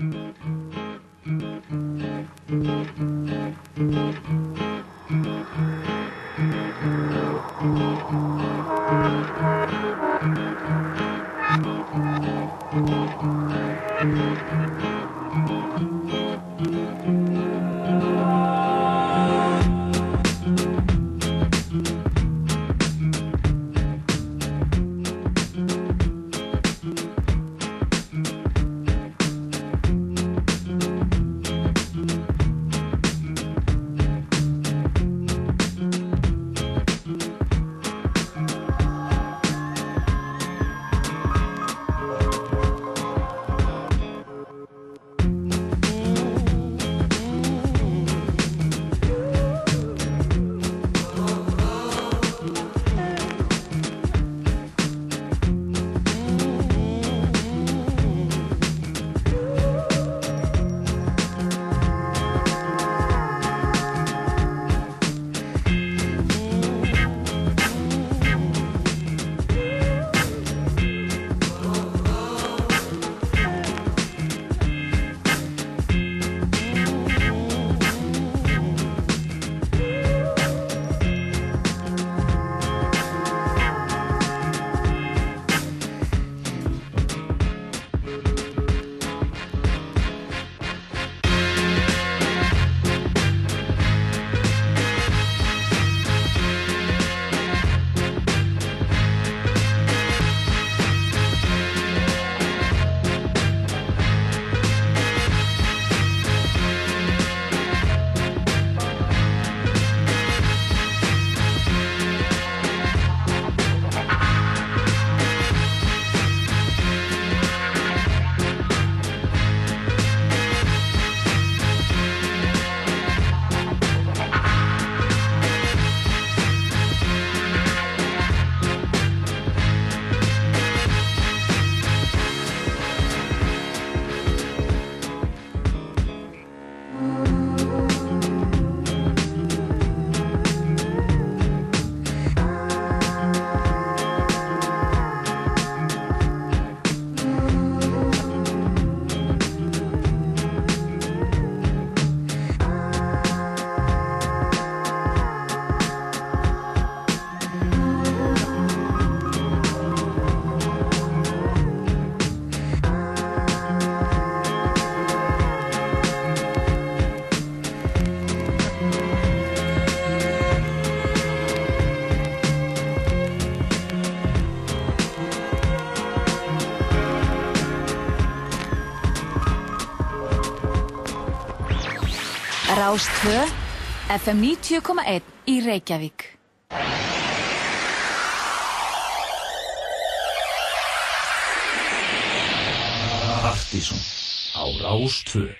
Mm-hmm. Rástvö, FM 90.1 í Reykjavík. Partíson á Rástvö.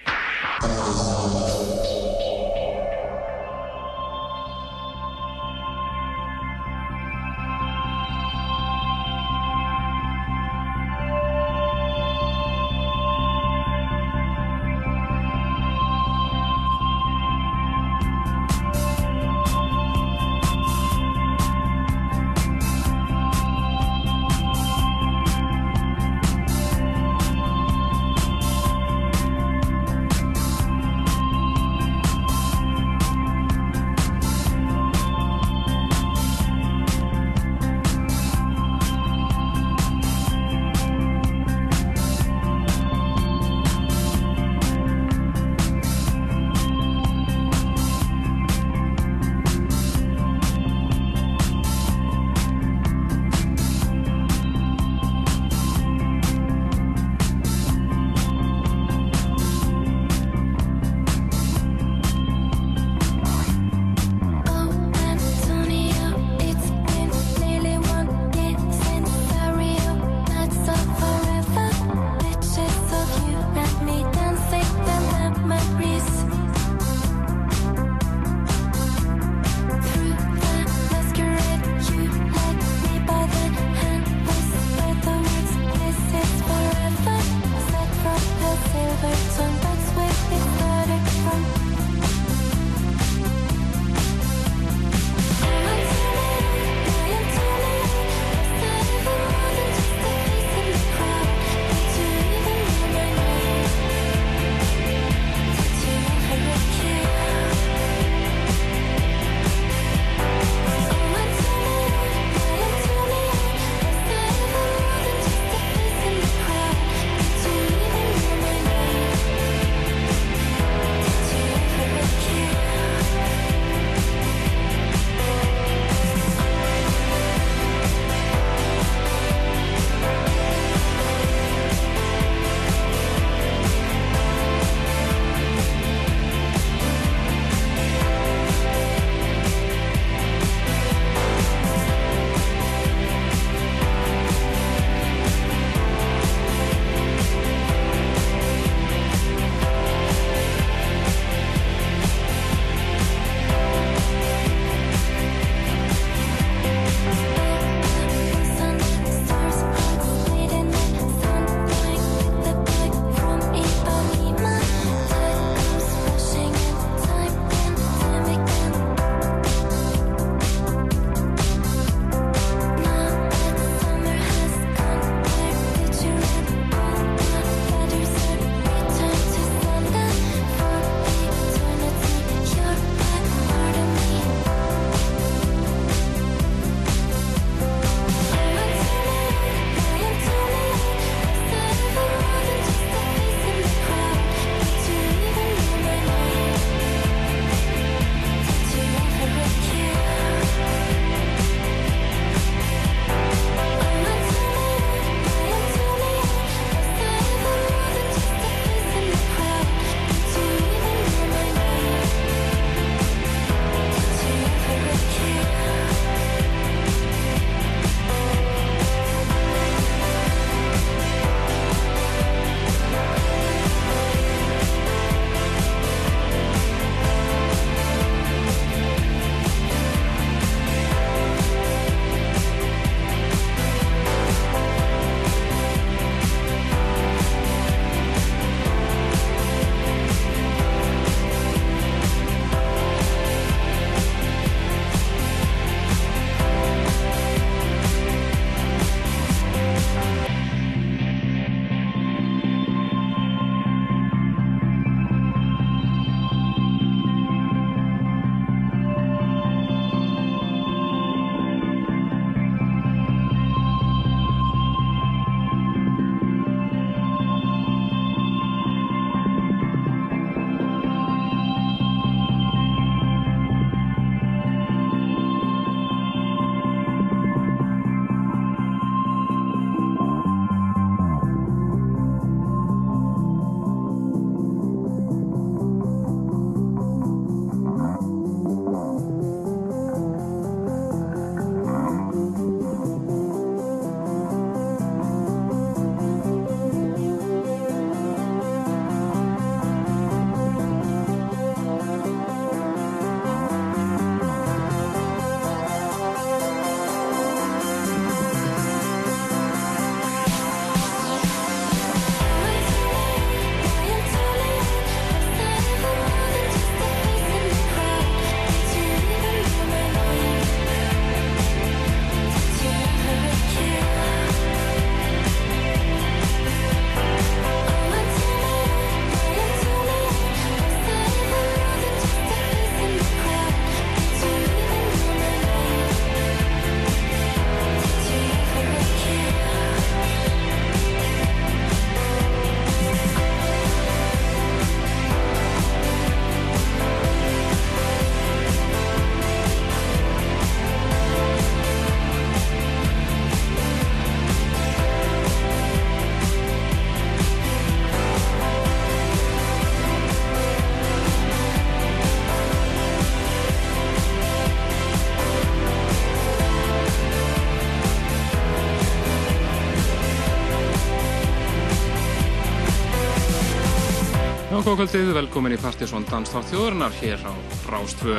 Góðkvöldið, velkomin í Partisón Danstátt þjóðurnar hér á Rástfö.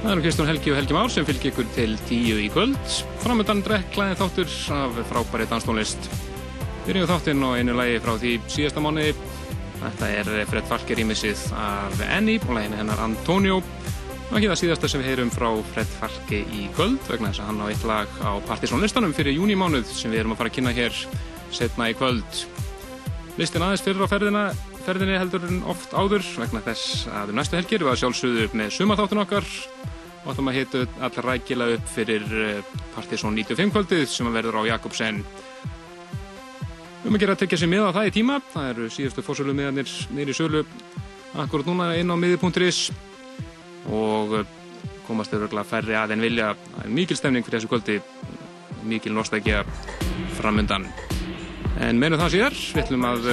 Það eru Kristján Helgi og Helgi Már sem fylgir ykkur til tíu í kvöld. Framöndan drekklæði þáttur af frábæri danstónlist. Byrjum þáttinn á einu lægi frá því síðasta mánuði. Þetta er Fred Falker ímissið af Annie og læginu hennar Antonio. Það er ekki það síðasta sem við heyrum frá Fred Falke í kvöld vegna þess að hann á eitt lag á Partisón listanum fyrir júnimánuð sem við erum að fara að kynna hér setna í kvöld. Listin aðeins fyrir á ferðina ferðinni heldur en oft áður vegna þess að um næstu helgir að sjálfsögðu upp með sumaþáttun okkar. Og ætlum að hitu allar rækila upp fyrir eh, Partisón 95 kvöldið sem verður á Jakobsen. Um að gera að tekja sér miða á það í tíma. Það eru síðustu fórsölu miðanir nýri sölu akkurat núna inn á miði.is og eh, komast þau örgulega færri að en vilja. Mikil stemning fyrir þessu kvöldi. Mikil nostækja framundan. En meðnum það síðar. Við ætlum að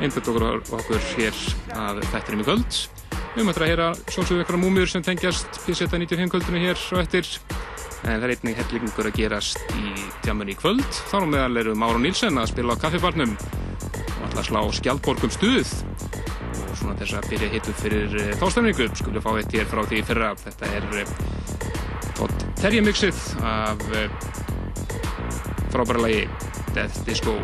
einbjönd okkur okkur hér að þættinum í kvöld. Við möttum að heyra sjálfsögðu ykkur á múmiur sem tengjast P.S.A. 95 kvöldinu hér og eftir. En það er einnig hellingur að gerast í tjaman í kvöld. Þá meðal eru Máru Nílsen að spila á kaffibarnum og alltaf slá skjaldborgum stuð. Og svona þess að byrja hittum fyrir eh, þástemningu. Skulum fá eitt hér frá því fyrra. Þetta er Todd eh, Terje mixið af eh, frábæra lagi Death Disco.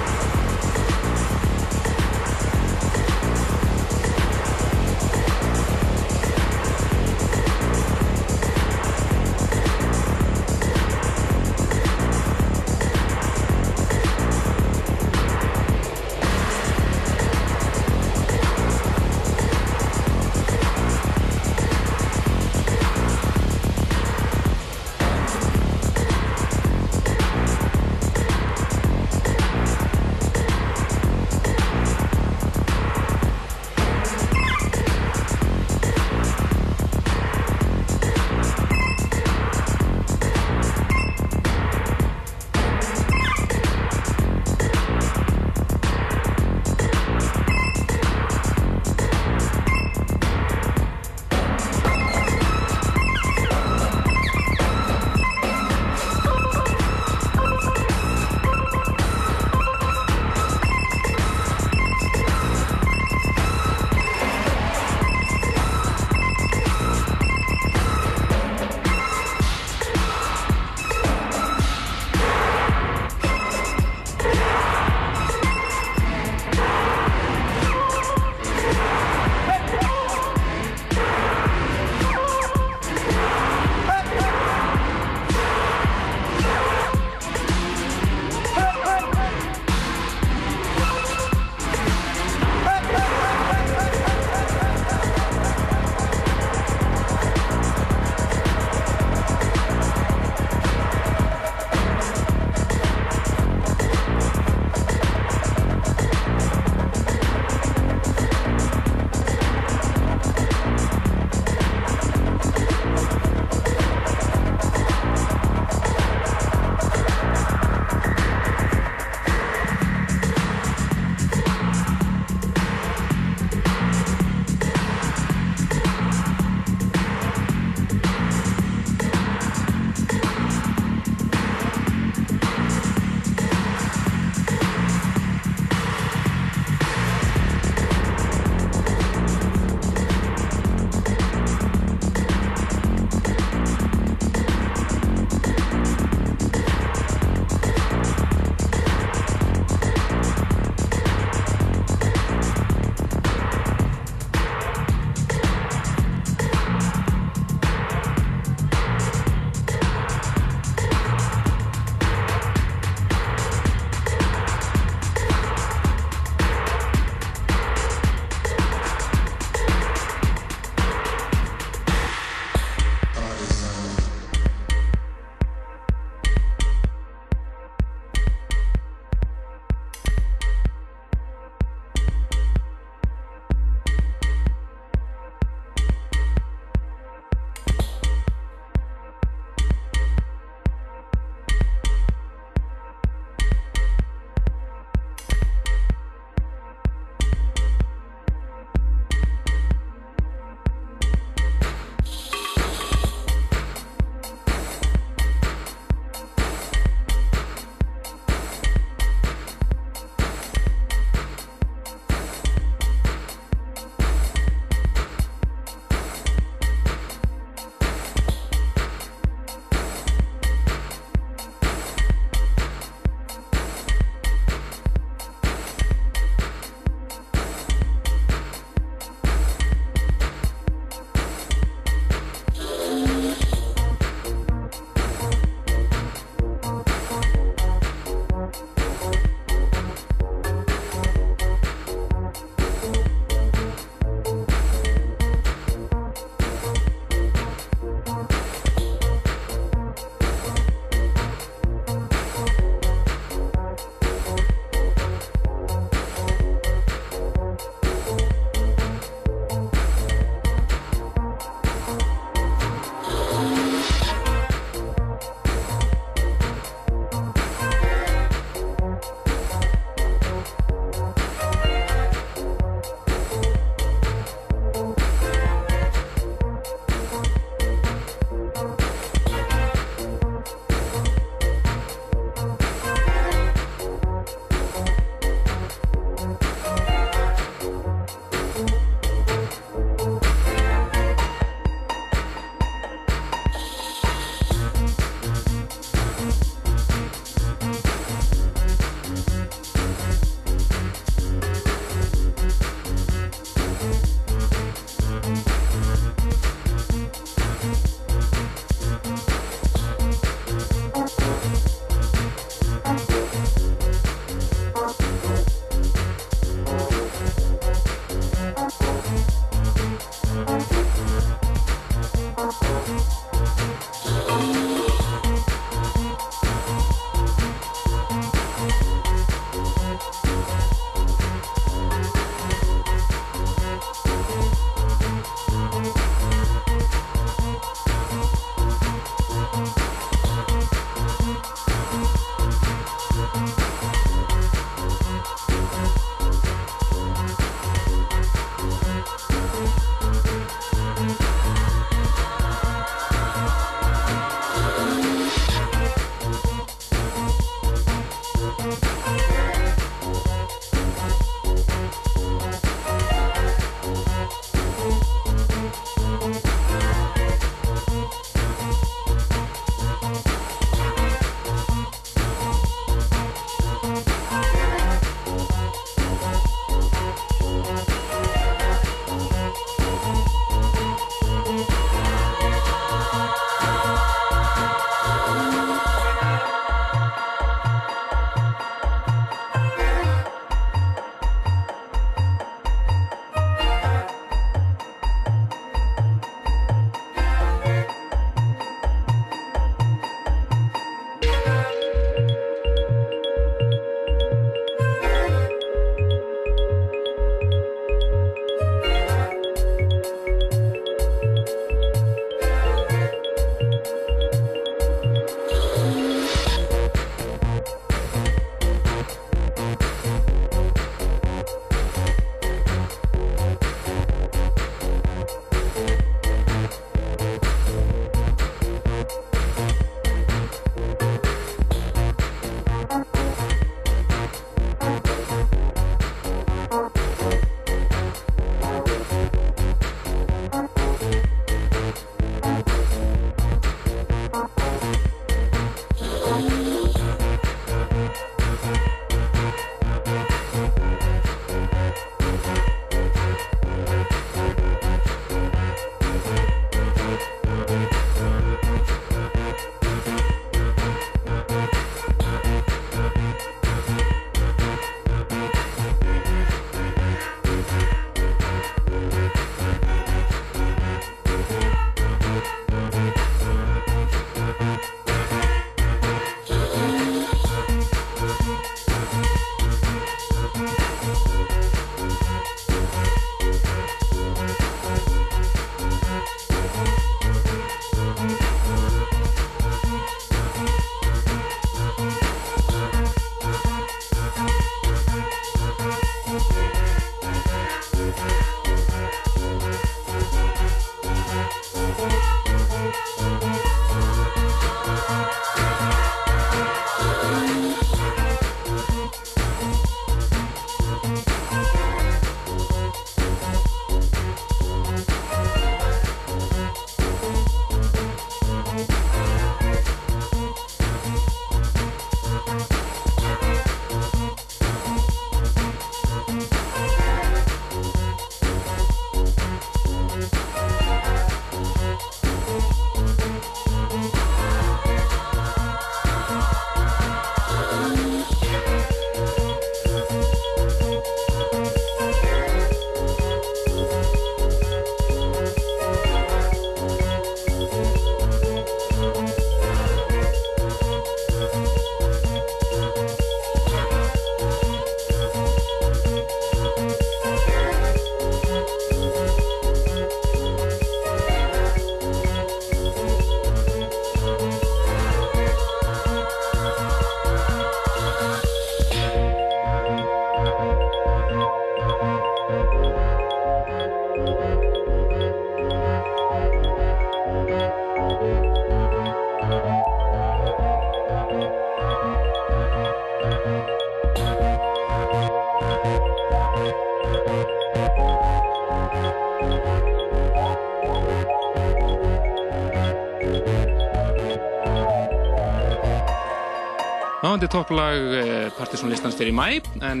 Náðandi topplag eh, Partiðsson-listans fyrir mæ, en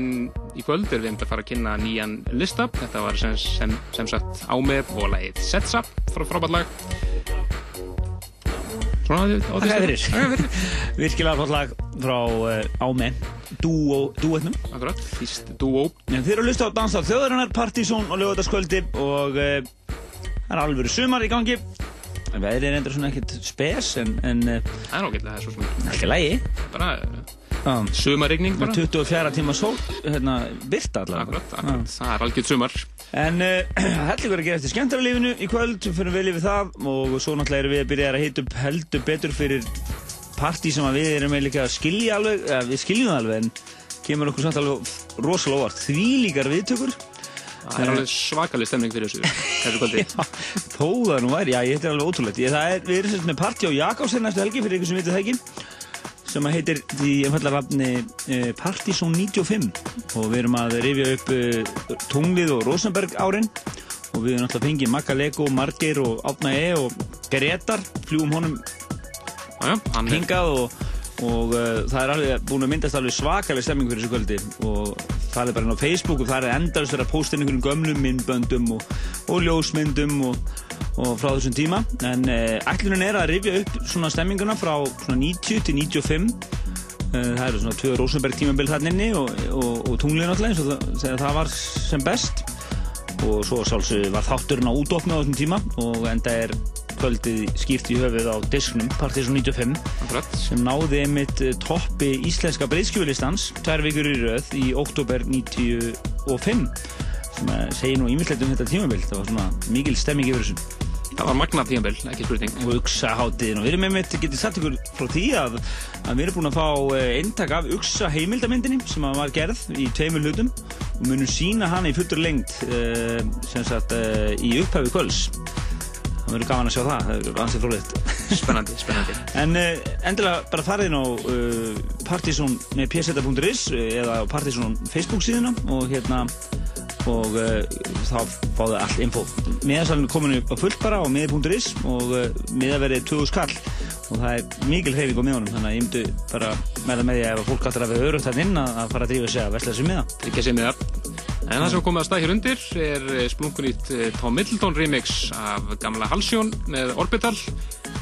í kvöld er við um að fara að kynna nýjan lista. Þetta var sem, sem, sem sagt Ámef og lagið Setsa frá frábært lag. Svona, það er fyrir. Virkilega flott lag frá uh, Ámef, dúetnum. Akkurat, fyrst dúó. Þeir eru að lusta á Danstáð þjóðarinnar, Partiðsson og lögutaskvöldi og uh, það er alveg sumar í gangi. Veðrið er endur svona ekkert spes en... en eh, það er ágætlega, það er svo svona... Ekki lægi. Um, sumarregning bara. 24 tíma sól, hérna, byrta allavega. Það er algjört sumar. En uh, heldur verið að gera eftir skemmtarlífinu í kvöld, við fyrir vel yfir það og svo náttúrulega erum við að byrja að hita upp heldur betur fyrir partí sem við erum með líka að skilja alveg, eða við skiljum það alveg en kemur okkur samt alveg rosalega óvart. Því líkar viðtökur. Það er alveg svakalig stemning fyrir þessu, þó það nú væri, já, ég heitir alveg er, við erum sérst með partí á Jakobsen næstu helgi fyrir ykkur sem veitir það ekki, sem heitir því einfallar rafni eh, Partizón 95 og við erum að rifja upp eh, Tunglið og Rosenberg árin. Og við erum alltaf fengið Magga Lego, Margeir og Átna E og Gretar, fljúum honum hingað og og uh, það er alveg búin að myndast alveg svakalega stemming fyrir þessu kvöldi. Og er bara inn á Facebook og er endast að posta inn einhverjum gömlum myndböndum og, og ljósmyndum og, og frá þessum tíma. En uh, ætlunin er að rifja upp svona stemminguna frá svona 90 til 95 uh, það eru svona tvö Rosenberg tímabild þarna inni og, og tunglinn alltaf eins og það, það var sem best. Og svo sálsum var þátturinn á útofna á þessum tíma og enda er kvöldið skýrt í höfuð á disknum Partiðsson 95 Akkurat. sem náði einmitt eh, toppi íslenska breyðskjúlistans tvær vikur í rauð í oktober 95 sem segir nú ímyndilegt um þetta tímabild það var svona mikil stemming yfir þessu. Það var magna tímabild, ekki spurning. Og Uxa-háttiðin og við erum einmitt getið satt ykkur frá því að, að við erum búin að fá eh, eintak af Uxa heimildamindinni sem var gerð í tveimur hlutum. Og munum sína hana í fullur lengt sem sagt í upphæfi kvöls það verður gaman að sjá það, það er ansið fróliðt Spennandi, spennandi. En uh, endilega bara farið inn á uh, partysón.pseta.is eða partysón Facebook síðuna og hérna og uh, þá fáðu allt info. Miðasalinn er komin upp á fullt bara á miði.is og miðaverið 2000 skall og það er mikil hreyfing á miðunum þannig að ég myndi bara meða með því að fólk alltaf er örugt þann inn að fara að drífa sig að vesla þessu miða. Ekki að segja miða En það sem komið að stað hér undir er eh, splunkunýtt eh, Tom Middleton remix af gamla Halsjón með Orbital.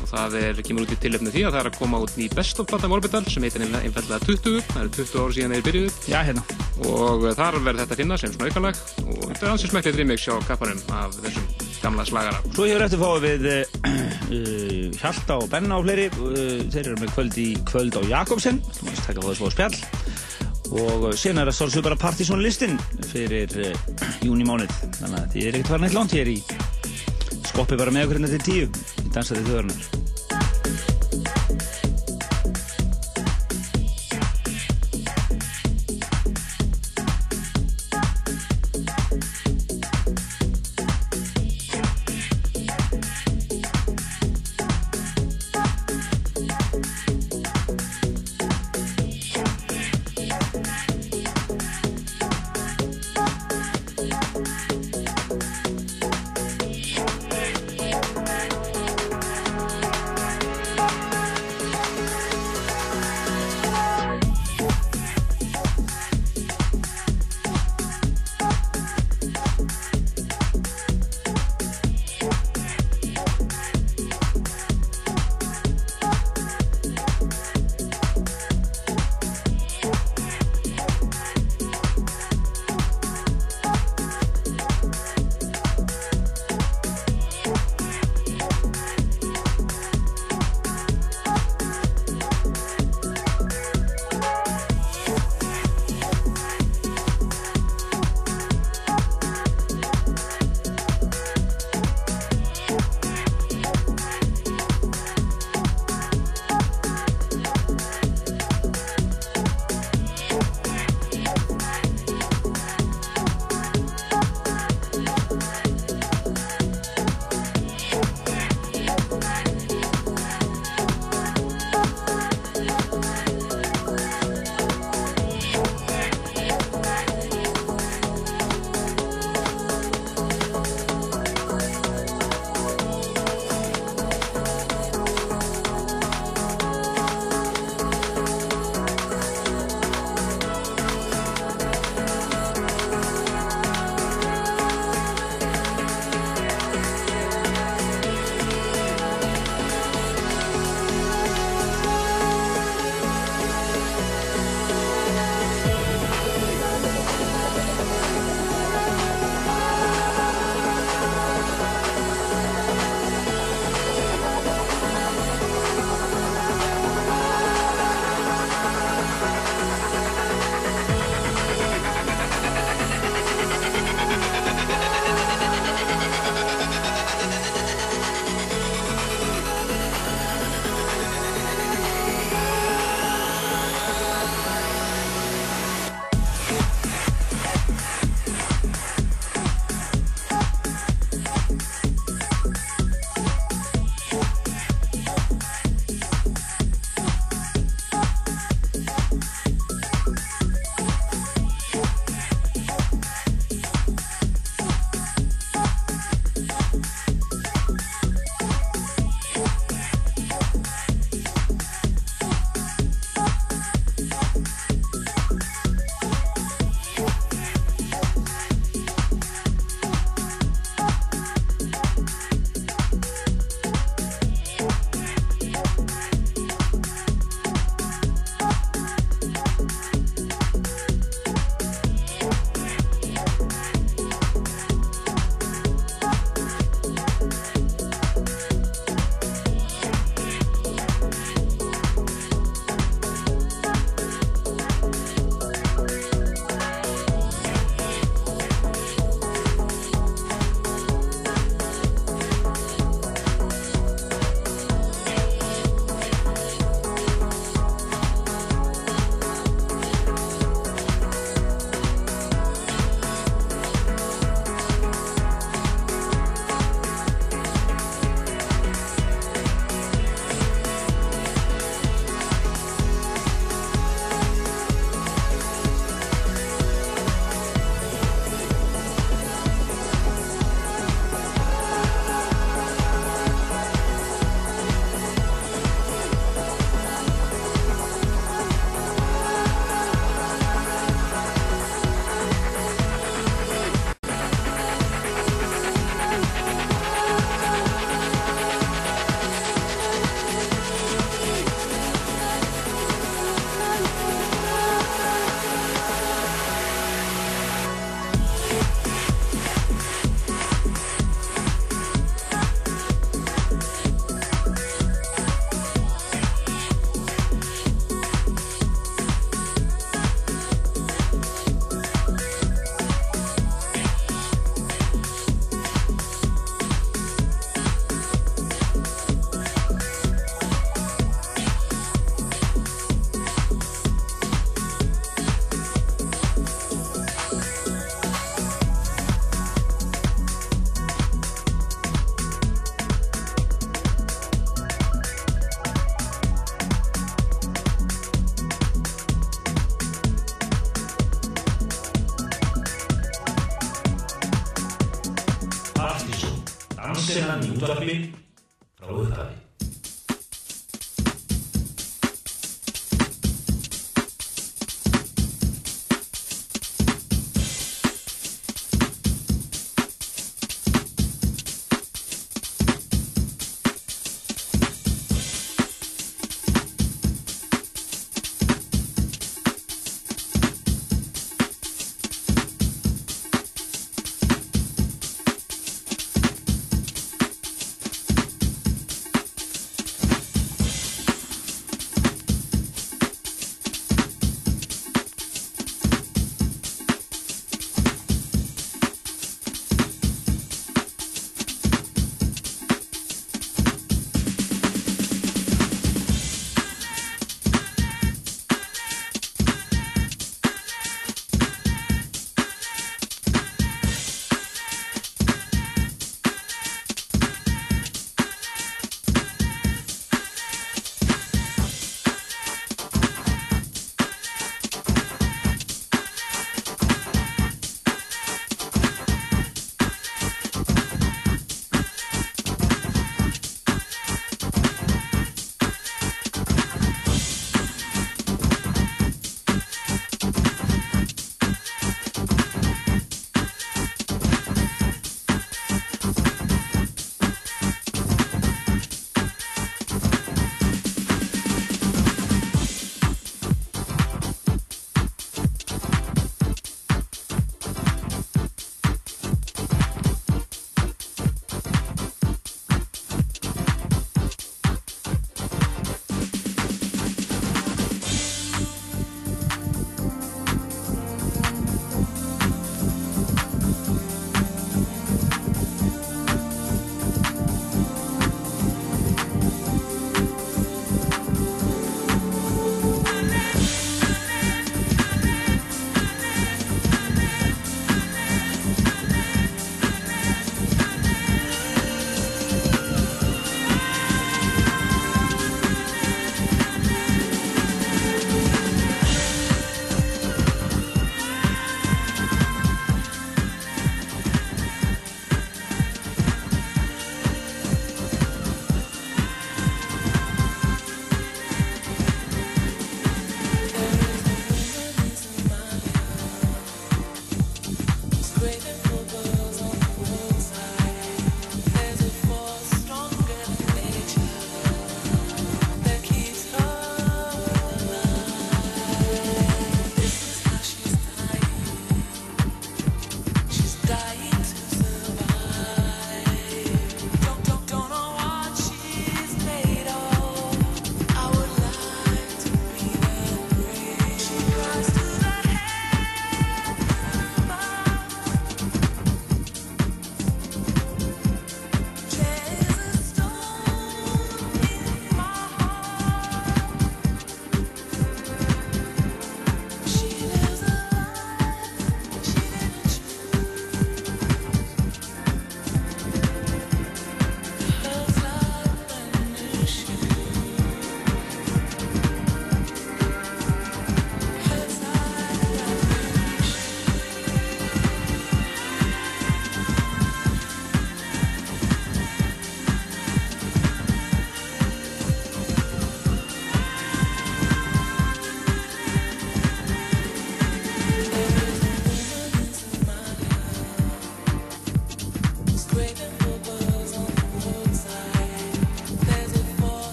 Og það er, kemur út í tilöfnu því að það er að koma út ný best of platta með Orbital sem heitir einfallega 20, það eru 20 ára síðan þeir byrjuðu. Já, hérna. Og eh, þar verður þetta að finna sem svona aukalag. Og þetta er ansins smæklið remix á kapparum af þessum gamla slagara. Svo hefur eftir fáið við uh, Hjalta og Benna og fleiri. Uh, þeir eru með kvöld í kvöld á Jakobsen. Þú veist, það er spjall og sen er það svolítið bara Partiðsson listin fyrir uh, júni mánuð þannig að þið er ekkert farin eitt langt hér í skoppi bara með okkur hérna til tíu. Í dansaði þjóðarnar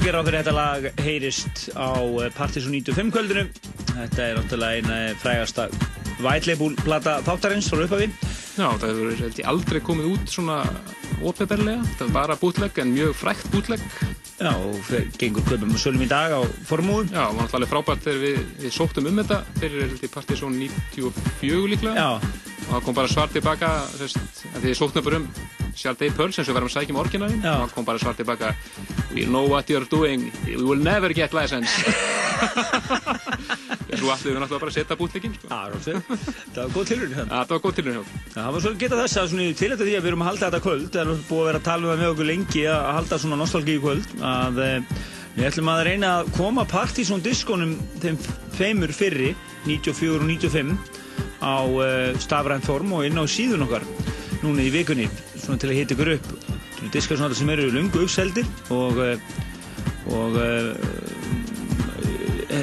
maður gerir á fyrir þetta lag heyrist á eh, Partisan 95 kvöldinu. Þetta er náttúrulega eina frægasta White Label plata þáttarins frá upphafi. Já, það hefur ég, aldrei komið út svona ópeberlega. Það var bara bútlegg en mjög frækt bútlegg. Já, og gengur köpum og sölum í dag á formúðum. Já, það var náttúrulega frábært þegar við, við sóttum um þetta fyrir Partisan 94 líklega. Já, og það kom bara svart tilbaka því þið sóttum bara um Shall Day Pearls eins og verðum að sækja um orginalin Já. og það kom bara svart tilbaka We know what you're doing, we will never get license Svo allir við náttúrulega bara að setja bútleikin sko. það var svo. Góð tilhörni þannig. Það var góð tilhörn hjá Það var svo geta þess að til þetta því að við erum að halda þetta kvöld. Það er búið að vera að tala um það með okkur lengi að halda svona nostalgíu kvöld. Að eh, við ætlum að reyna að koma Partizón diskonum þeim feimur fyrri, 94 og 95 á uh, stafrænt form og inn á síðun okkar núna í vikunni svona til að hita ykkur upp. Diskar svona sem eru lungu uppseldir og uh, og uh,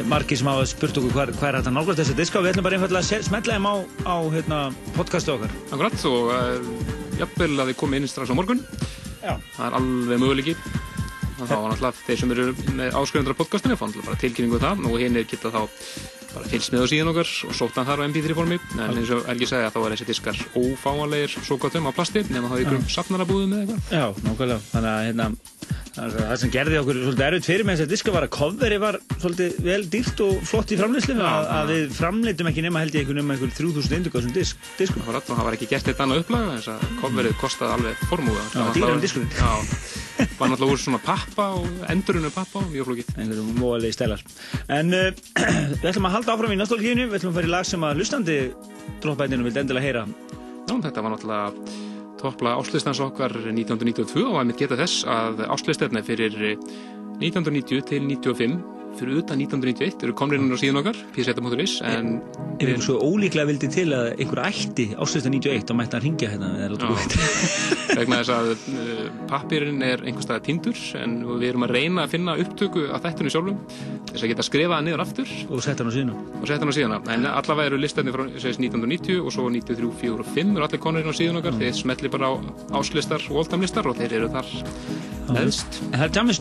margir sem hafa spurt okkur hvað, hvað er að nálgast þessa diska og við ætlum bara einfallega að smetla þeim á, á hérna, podcastu okkar. Akkurat og uh, jafnvel að þið komið inn strax á morgun. Já. Það er alveg möguleiki. Þá var náttúrulega þeir sem eru með áskrifundar af podcastinu náttúrulega bara tilkynningu um það og hinn er geta þá bara fylgst með á síðan okkar og sótt hann þar á MP3 formi en eins og Ergi sagði að þá er þessi diskar ófáanlegir svo gott um á plasti nema þá í ykkurum safnarabúðum eða eitthvað. Já, nákvæmlega. Þannig að hérna, það það sem gerði okkur svolítið erfitt fyrir með þess að diska var að coveri var svolítið vel dýrt og flott í framleyslu að, að við framleitum ekki nema held ég einhver nema einhver 3000 indug á þessum disk, diskum. Akkurat, og það var ekki gert eitt annað upplaga þess að coverið kostaði alveg formúða Já, dýrari en diskurinn. Já, var náttúrulega úr svona pappa og endurinu pappa og mjög flókið einhverjum móalegi stælar. En uh, við ætlum að halda áfram í nostálgíðinu, við ætlum að fara í lag sem að hlustandi droppbændinu vildi endilega heyra. Já, þetta var náttúrulega toppla áslistans okkar 1992 og að mitt geta þess að áslistefni fyrir 1990 til 95 fyrir utan 1991 eru komnirinn á síðan okkar pseta.is en Ef einhver svo ólíklega vildi til að einhver ætti áslösta 91 þá mætti hann ringja hérna vegna þess að uh, pappirinn er einhvers staðar tindur en við erum að reyna að finna upptöku af þættinu sjálfum þess að geta skrifað hann niður aftur. Og sett hann á síðan. og setja hann á síðana en allavega eru listarnir frá segist, 1990 og svo 93, 4 og 5 eru allir konurinn á síðan okkar. Þeir smetli bara á áslistar og oldamlistar og þeir eru þar neðst En það er Jamie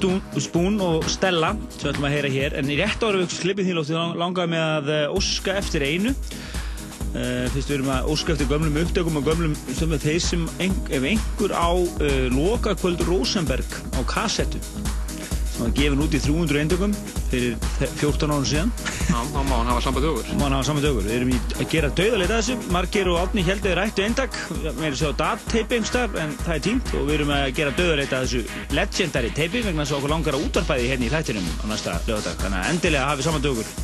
Spoon og Stella sem við ætlum að heyra hér en í rétt ára við klippið því lótti langaði með að eh, óska eftir einu. Uh, fyrst við erum að óska eftir gömlum upptökum og gömlum sem er þeir sem ein, ef einhver á uh, lokakvöld Rosenberg á kassettu sem var gefin út í 300 eindökum fyrir 14 árum síðan Já, þá má hann hafa samband við okkur og hann hafa saman dögur. Við erum í að gera dauðaleita þessu. Margir og Átni heldur þeir rættu eindak. Við erum að sjá datteipi einhverstað en það er tímt og við erum að gera dauðaleita þessu legendary teipi vegna þess að okkur langar að útvarpæði hérna í þættinum á næsta lögadag. Þannig að endilega hafið saman dögur.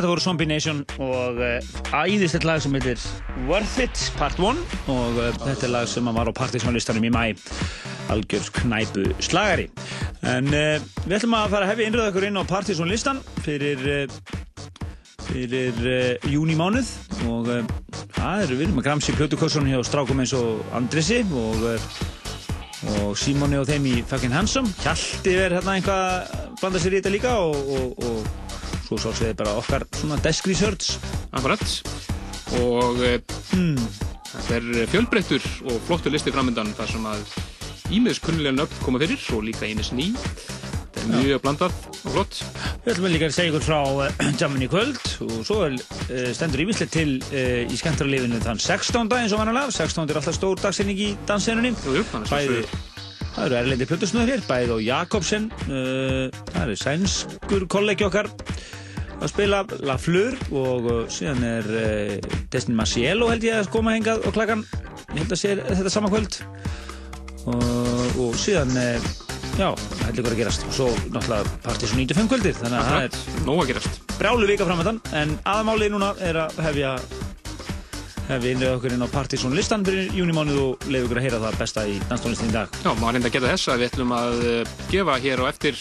Þetta voru Zombie Nation og uh, æðislegt lag sem heitir Worth It Part 1 og uh, þetta er lag sem var á partysónlistanum í mæ algjörð knæpu slagari. En uh, við ætlum að fara að hefja innröða okkur inn á partysónlistan fyrir fyrir júni mánuð og það eru við erum að gramsi plötukossunum hjá strákum eins og Andrisi og og Simoni og þeim í fucking handsome. Hjalti verður hérna einhvað blanda sér í þetta líka og, og, og svo svo séð bara okkar svona desk research Akkurat og mm. þetta er fjölbreyttur og flottur listi framöndan þar sem að ímiðs kunnilega nöfn koma fyrir og líka eines ný. Þetta er mjög blandað og flott. Við ætlum líka að segja ykkur frá Jammin í kvöld. Og svo er, stendur ímiðslega til í skemmtarlefinu þann 16. eins og vannalega 16. er alltaf stór dagsinning í dansenunni Bæði Það eru erlendi plötusnöður hér, bæðið og Jakobsen, uh, það eru sænskur kollegi okkar að spila La Fleur og uh, síðan er uh, Destin Maciello held ég að koma hengað og klakkan ég held að sé þetta sama kvöld. Og, og síðan uh, já, það held ykkur að gerast. Og svo náttúrulega partys 95 kvöldir þannig að það er nóg að gerast. brálu vika framöndan en aðmálið núna er að hefja hef við innlega okkur inn á Partizón listan fyrir júnimánuð og leiði okkur að heyra það besta í danstónlistin í dag. Já, maður reynda að geta þess að við ætlum að gefa hér og eftir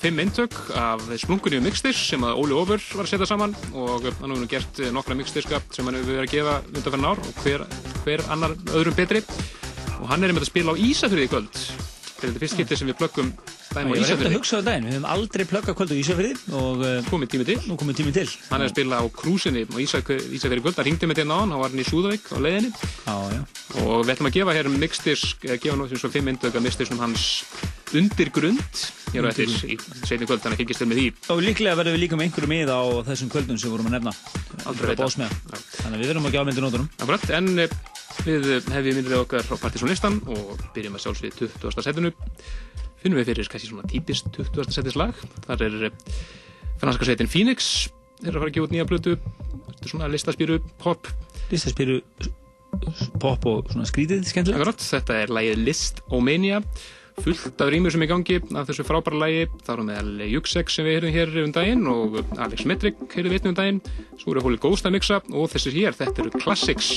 fimm eintök af smunkunni um mixtirs sem að Óli Ófur var að setja saman og hann hefur gert nokkra mixtirska sem hann hefur verið að gefa undanferðin ár og hver, hver annar öðrum betri og hann er með að spila á Ísafjörði í kvöld þetta er fyrst skiptið sem við plöggum daginn á Ísafjörði. Ég var eftir að hugsa á daginn, við hefum aldrei plöggað kvöld á Ísafjörði og uh, komið tími til. Komið tími til. Hann er að spila á krúsinni á Ísafjörði kvöld, það ringdi með þetta náðan, hann var hann í Súðavík á leiðinni já, já. og við ætlum að gefa hér mixtirs, gefa náttúrulega fimm indöka mixtirsum hans undir grund hér á eftir í setni kvöld, þannig að fylgjast við með því. Og líklega verðum við líka með einhverju mið á þessum kvöldum sem vorum að nefna. Þannig að við verðum að gefa myndir nótunum. Akkurat, en eh, við hefum myndið okkar á partysónlistan og byrjum að sjálfsvið 20. setinu. Finnum við fyrir kannski svona típist 20. setinslag. Þar er eh, franska setin Phoenix, þeir eru að fara að gefa út nýja blötu, svona listaspýru pop. Listaspýru pop og svona skrítið, skemmtilegt. Akkurat, þetta er lægið List Omania fullt af rýmur sem er í gangi af þessu frábæra lægi, þá erum við alveg Juxek sem við heyrðum hér um daginn og Alex Metric heyrðum við um daginn svo eru Holy Ghost að mixa og þessir hér þetta eru Classics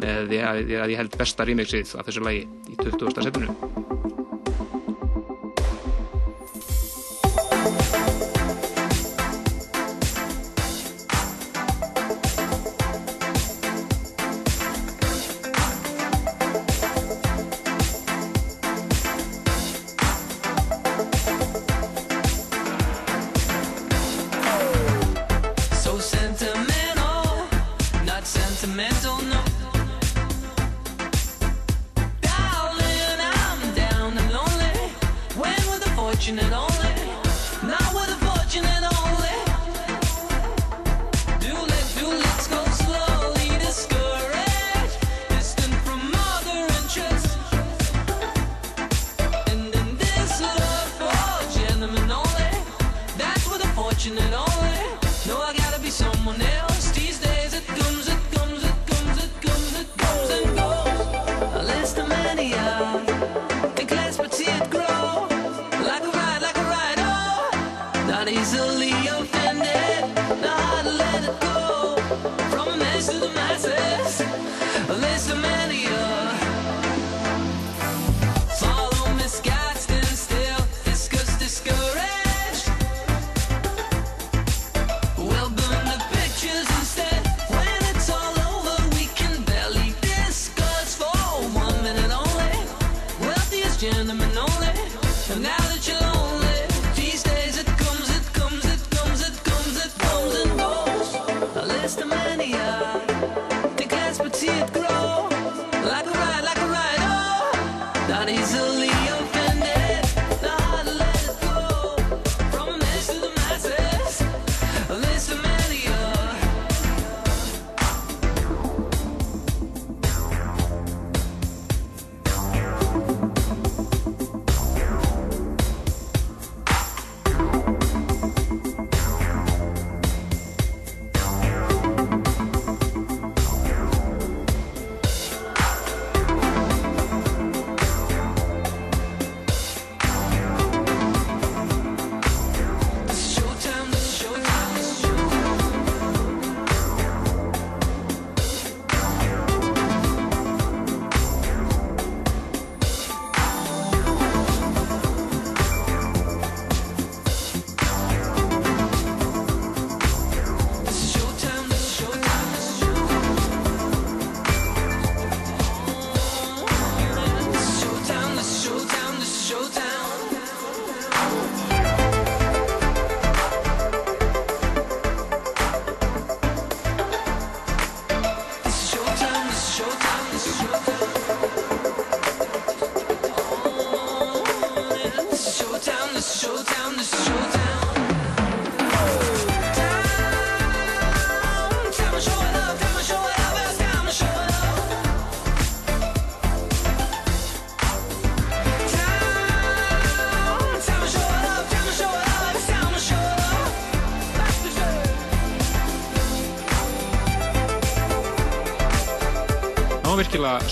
með því að ég held besta rýmixið af þessu lægi í 20. setinu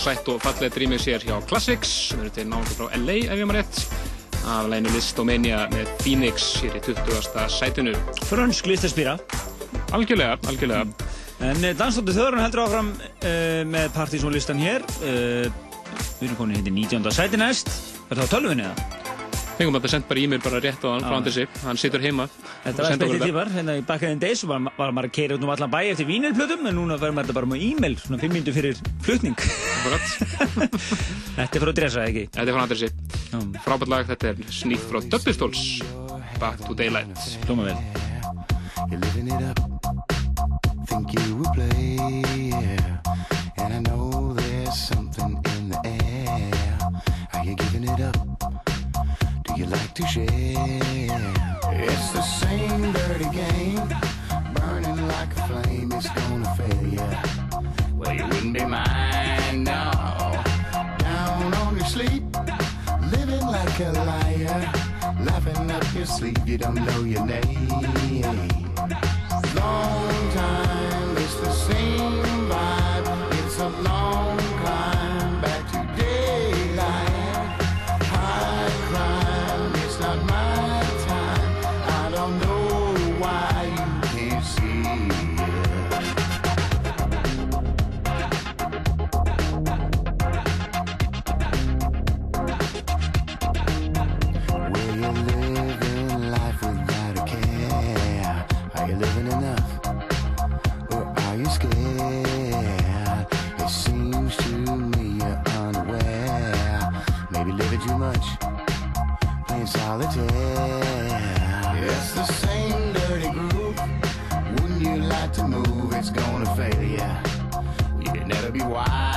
sætt og fallet rýmið sér hjá Classics sem eru til náttúrulega frá LA ef ég maður rétt af læginu Listomania með Phoenix hér í 20. sætinu Frönsk listaspýra. Algjörlega, algjörlega En uh, Dansdóttir Þjóðurinn heldur áfram uh, með partysónlistan hér. Uh, við erum komin hindi 19. sæti næst. Er það á tölvunni eða? Fengum það sendt bara e-mail bara rétt á hann frá Andresi hann situr heima Þetta var spetið tímar, hérna í Back in the Days var, var maður að keira út um allan bæ eftir vínilplötum en núna verður maður þetta bara með e-mail svona 5 minnur fyrir flutning. Akkurat. Þetta er fyrir að dressa, ekki? Þetta er frá Andresi Já, Frábært lag, þetta er snýtt frá Dubbistols Back to Daylight hljóma vel. You're living it up. Think you will play, yeah. And I know there's something in the air. Are you giving it up? Do you like to share? It's the same dirty game, burning like a flame. It's gonna fail ya. Well, you wouldn't be mine, like a liar, laughing up your sleeve. You don't know your name. Long time, it's the same vibe. why.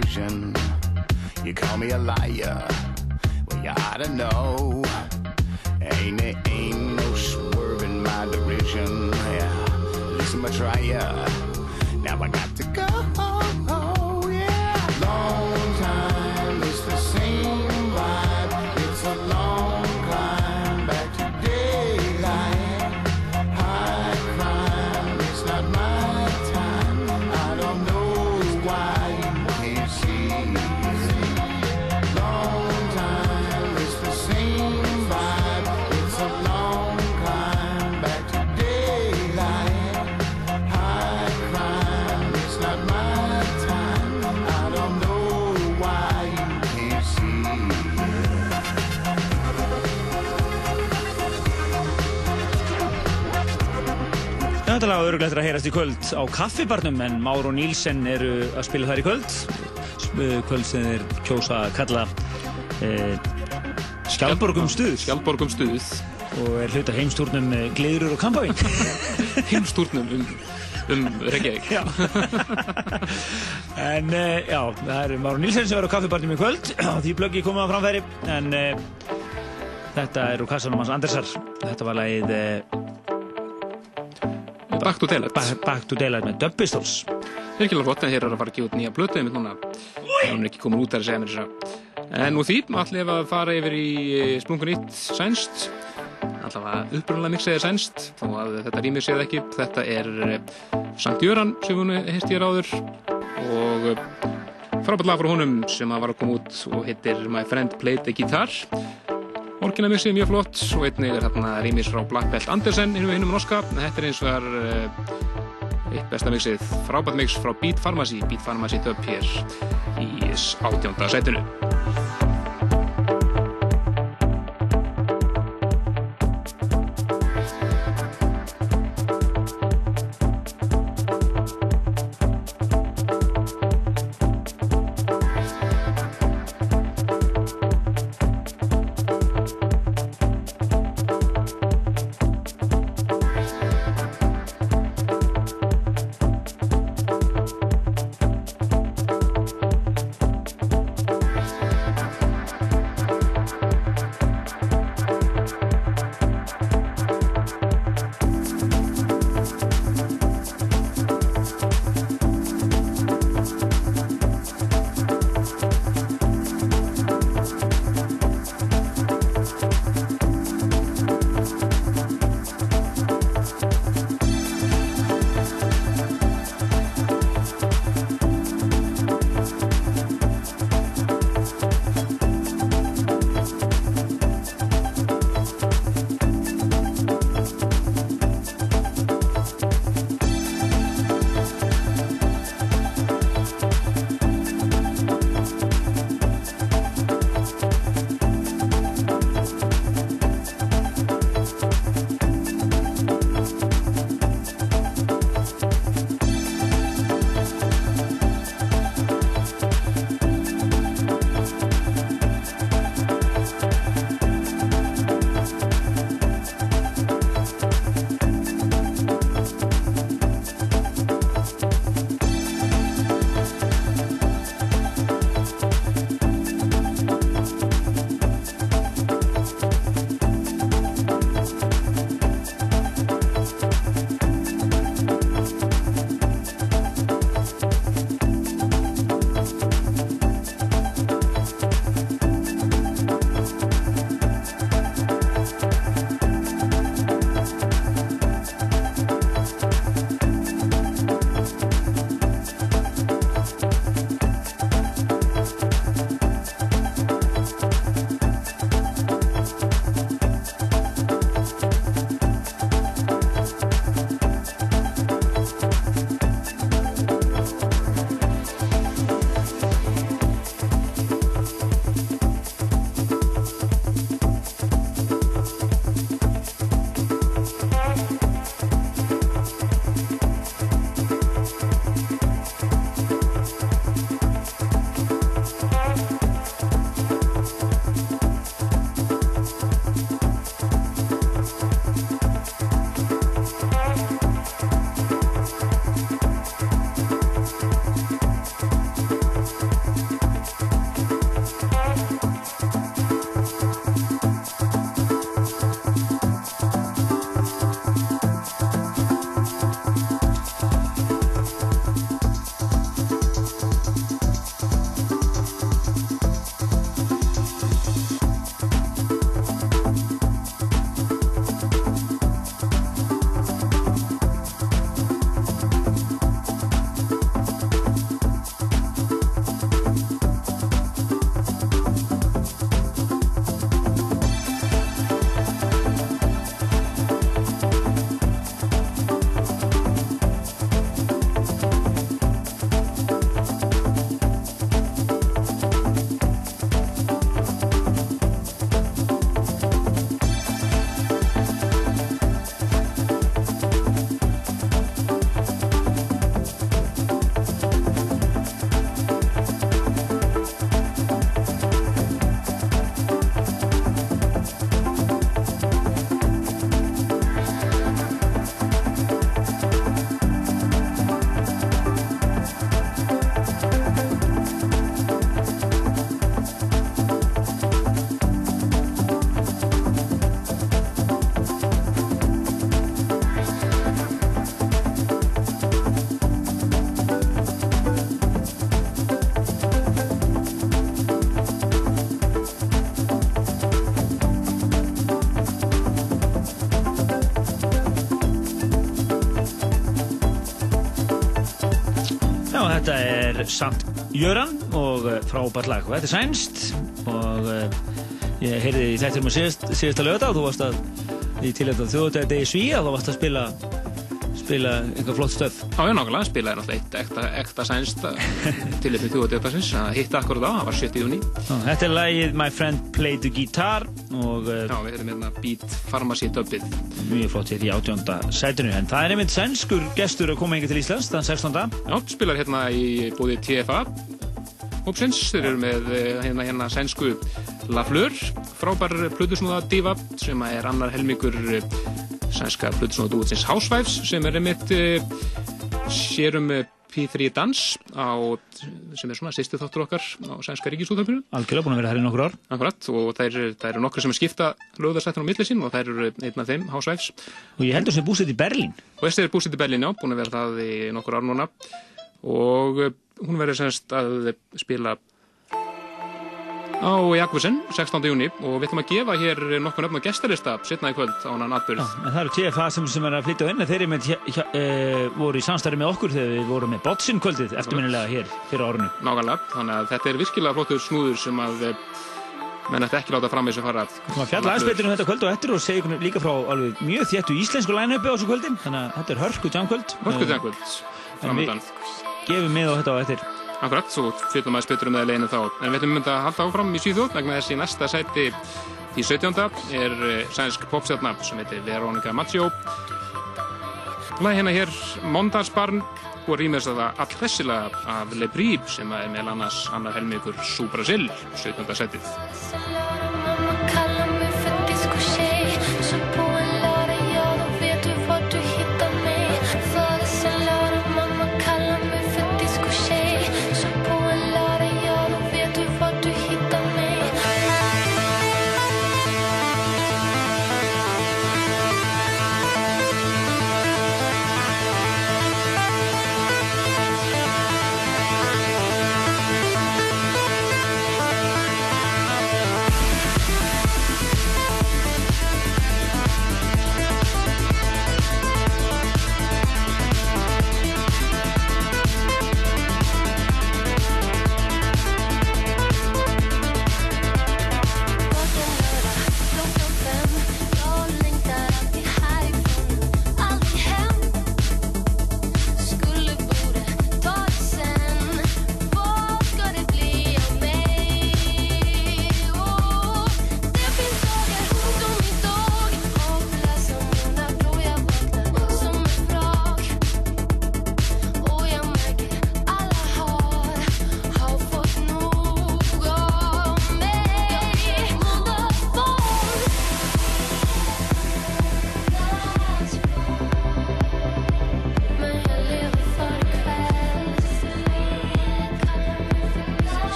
Decision. You call me a liar. Well, you ought to know. Ain't it ain't no swerving my derision. Yeah, listen, I try ya. Þetta lag auðvitað eftir að heyrast í kvöld á kaffibarnum en Már og Nílsen eru að spila þær í kvöld. Sp- Kvöld sem þeir kjósa að kalla e, Skjálborgum stuð Skjaldborgum stuð og er hluta heimstúrnum eh, Gleðurur og Kampavín. Heimstúrnum um, um Reykjavík en e, já, það er Már og Nílsen sem eru á kaffibarnum í kvöld. Því blöggi komið á framfæri en e, þetta er úr kassanum hans Andersar. Þetta var lagið e, Back to Daylight. Back, Back to Daylight með Dub Pistols. Virkilega flott en hér er að fara að gefa út nýja blötu einmitt núna. Hún er ekki komin út þar að segja mér þess en nú því, allir að fara yfir í splungun nýtt sænst. Allavega upprunlega mixið er sænst þó að þetta rýmið séð ekki þetta er eh, Sankt Jöran sem hún heist ég ráður og eh, frábært lag frá honum sem að var að koma út og heitir My Friend Played the Guitar Orginal mixið er mjög flott. Og einnig er þarna rýmis frá Black Belt Andersen hinn við hinnum norska. Þetta er eins og er eitt besta mixið, frábært mix frá Beat Pharmacy. Beat Pharmacy dub hér í átjónda sætinu Sant Jöran og eh, frábært lag. Og þetta er sænst og uh, ég heyrði í þættir með síðast, síðasta lögða og þú varst að í tilhættu þjóðutæði degi svíja og þú varst að spila spila einhver flott stöf. Já, ég nákvæmlega spilaði náttúrulega eitt ekta, sænst til þetta þjóðutæðarsins að hitta akkurat á, það var 7. júni. Þetta er lagið My Friend Played the Guitar og uh, Já, við erum hérna Beat Pharmacy dubbið. mjög flott hér í átjónda sætinu. En það er einmitt sænskur gestur að koma enga til Íslands þann 16. Já, spilar hérna í búið TFA hópsins, þeir eru með eh, hérna, hérna sænsku Lafleur, frábær plutusnúða diva sem er annar helmingur eh, sænska plutusnúða dúitsins Housewives sem er einmitt eh, sérum eh, P3 Dans á, sem er svona sýstu þáttur okkar á sænska ríkisúðarpinu Algjörlega búin að vera hér í nokkur ár. Akkurat, og það eru, nokkru sem skipta lögðarsættin á milli sín og það eru einn af þeim, Housewives Og ég heldur sem búsett í Berlín. og þessi er búsitt í Berlín, já, búin að vera það í nokkur ár núna og eh, hún verður semst að spila á Jakobsen 16. júni og við ætlum að gefa hér nokkur nöfn og gestarista setna í kvöld á hann atbyrð En það eru TFA sem, sem er að flytja inn. Þeir með, hjá, e, voru í samstarfi með okkur þegar við vorum með Botsin kvöldið eftirminnilega hér fyrir árunu. nákvæmlega, þannig að þetta er virkilega flottur snúður sem að eh, menn ætti ekki láta fram þessu fara Við að fjalla betur um þetta kvöld og eftir og segja ykkur líka frá alveg mjög þéttu íslensku line-upi á þessu kvöldi. Þannig að þetta er hörku tjámkvöld. Hörkuðjankvöld framöndan Gefum með á þetta á eftir. Akkurat, svo fjöldum aðeins betur um það leginu þá en við ætlum mynda að halda áfram í síðjóð vegna þess í næsta sæti í 17. er eh, sænsk popstjarna sem heitir Veronica Maggio Læg hérna hér Mondagsbarn og rýmast það all hressilega af Le Brib sem er meðal annars annar helmingur Súbrasil 17. sætið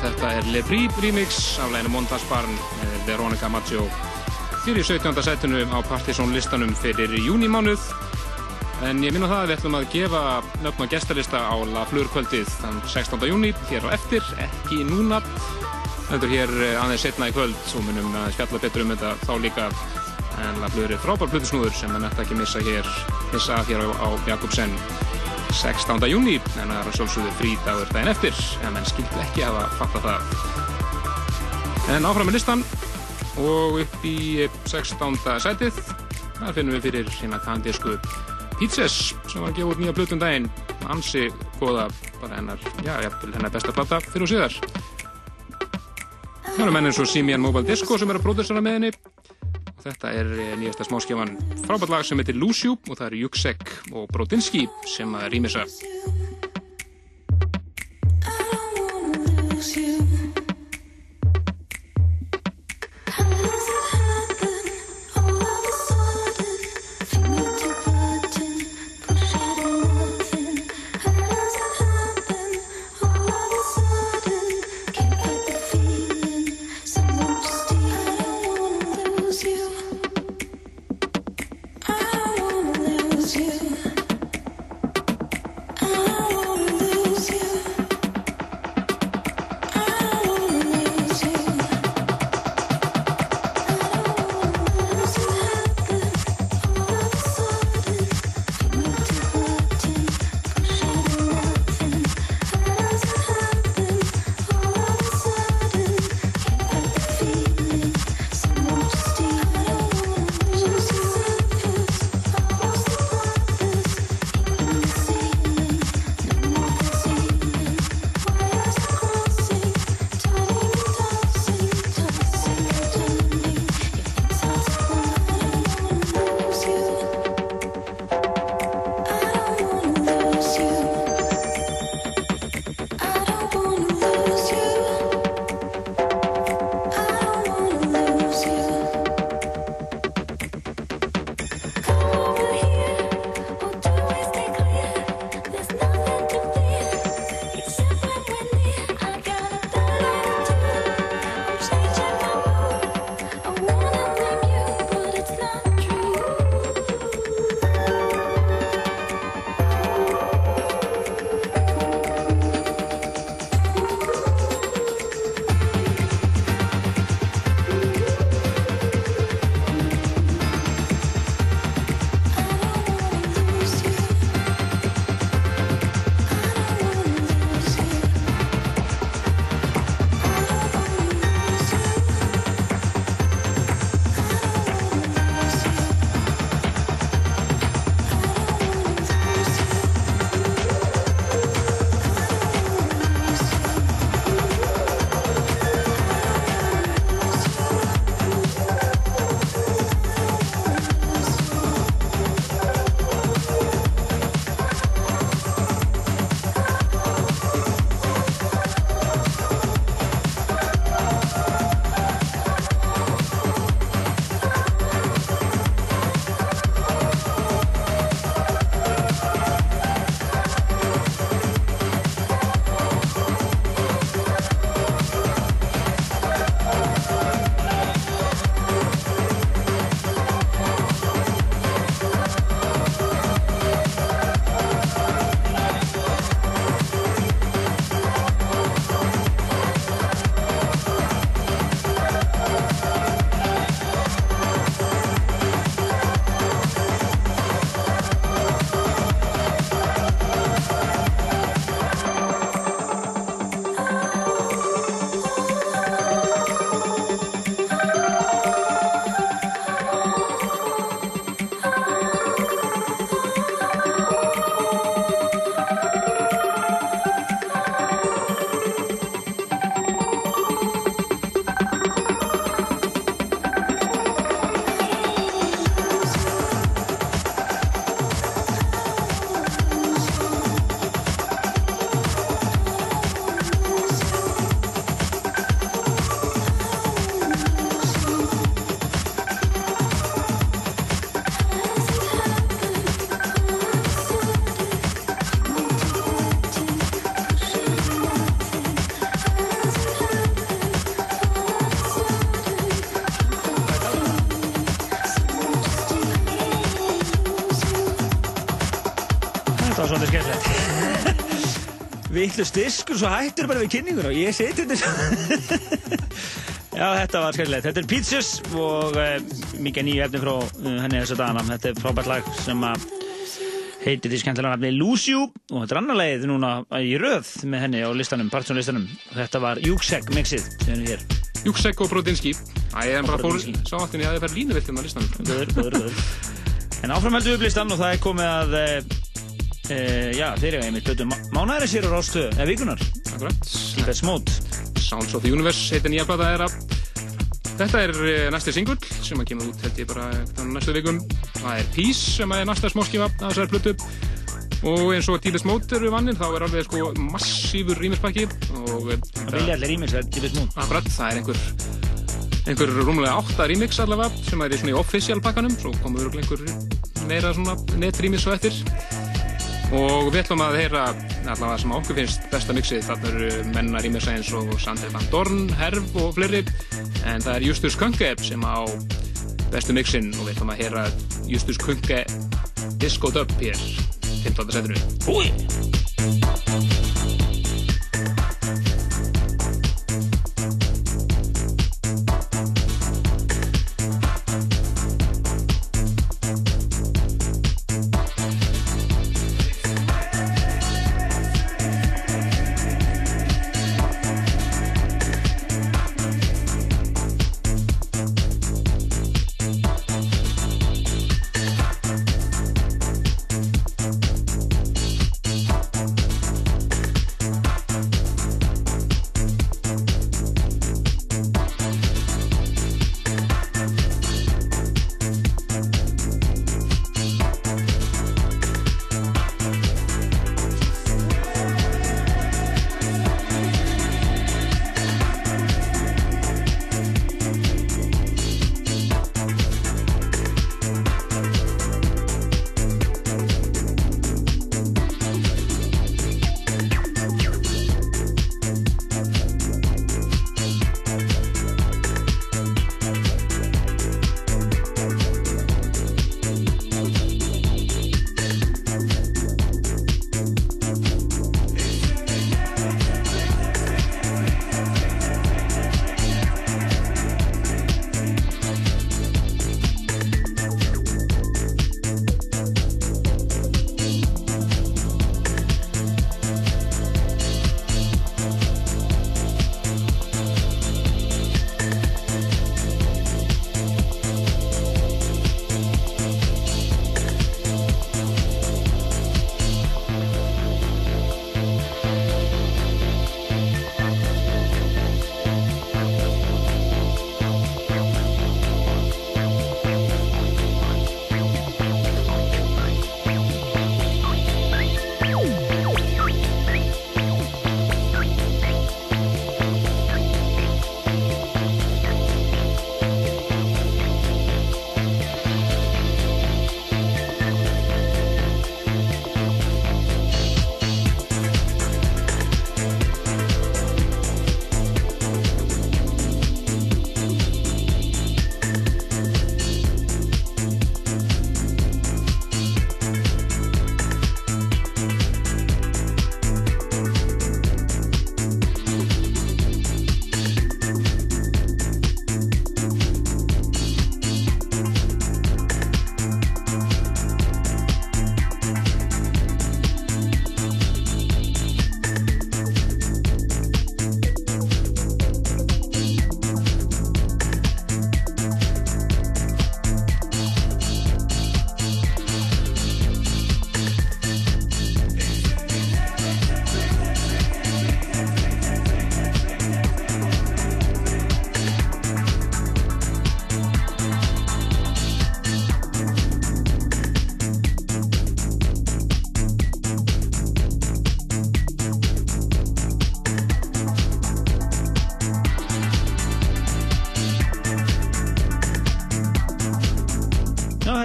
þetta er Le Brie remix af læginu Montas Barn með Veronica Maggio fyrir 17. setinu á Partizón listanum fyrir júnimánuð en ég minna það að við ætlum að gefa nöfn og gestarlista á La Fleur kvöldið þann 16. júni hér á eftir, ekki núna þetta er hér eh, aðeins setna í kvöld og munum að spjalla betur um þetta þá líka en La Fleur er frábær blutusnúður sem mann ætti ekki missa hér missa hér á, á Jakobsen 16. júni en það er sjálfsögðu frídagur daginn eftir en menn skildi ekki hafa fatta það en áfram með listan og upp í 16. sætið þar finnum við fyrir hérna kandísku Pizzas sem var að gefa út nýja blötum daginn ansi goða bara hennar já, jafnvel hennar besta platta fyrir og síðar það eru menn eins og Simian Mobile Disco sem er að pródusera með henni þetta er eh, nýjasta smáskefan frábært lag sem heitir Luciu og það eru Juksek og Brodinski sem að rýmisa var svolítið skemmtilegt. Vittlust diskur, svo hættur bara við kynningur og ég seti þetta. Já, þetta var skemmtilegt. Þetta er Pizzas og uh, mikið nýju efni frá uh, henni þessa dagana. Þetta er frábært lag sem að heitir því skemmtilega nafni Lucio og þetta er annar lagið núna í röð með henni á listanum, partjónlistanum. Þetta var Júksegg mixið sem er hér. Júksek og Brodinski. Æ, ég er bara fór, Brodinski. sá aftur ég að það fær línuviltum á listanum. Góður, góður, góður. En áfram heldur við upp listan og það er komið að, uh, já, þeir eru einmitt blötu mánaðari sér á Rástöðu, eða vikunar, Akkurat. Deepest Mode. Sounds of the Universe heitir nýja plata þeirra. Þetta er eh, næsti singull sem að kemur út held ég bara á næstu vikum. Það er Peace sem er næsta smáskifa af þessari plötu. Og eins og Deepest Mode eru vannir þá er alveg sko massífur rýmispakki og eh, Það vilja allir rýmis, það er Deepest Mode. Akkurat, það er einhver einhver rúmlega átta remix allavega sem er í svona í official pakkanum svo komur einhver meira svona net remix og eftir og við ætlum að heyra allavega sem okkur finnst besta mixið. Þarna eru menna remixa eins og Sandri Van Dorn, Herf og fleiri. En það er Justus Kunke sem á bestu mixin og við ætlum að heyra Justus Kunke Disco Dub hér 15. setinu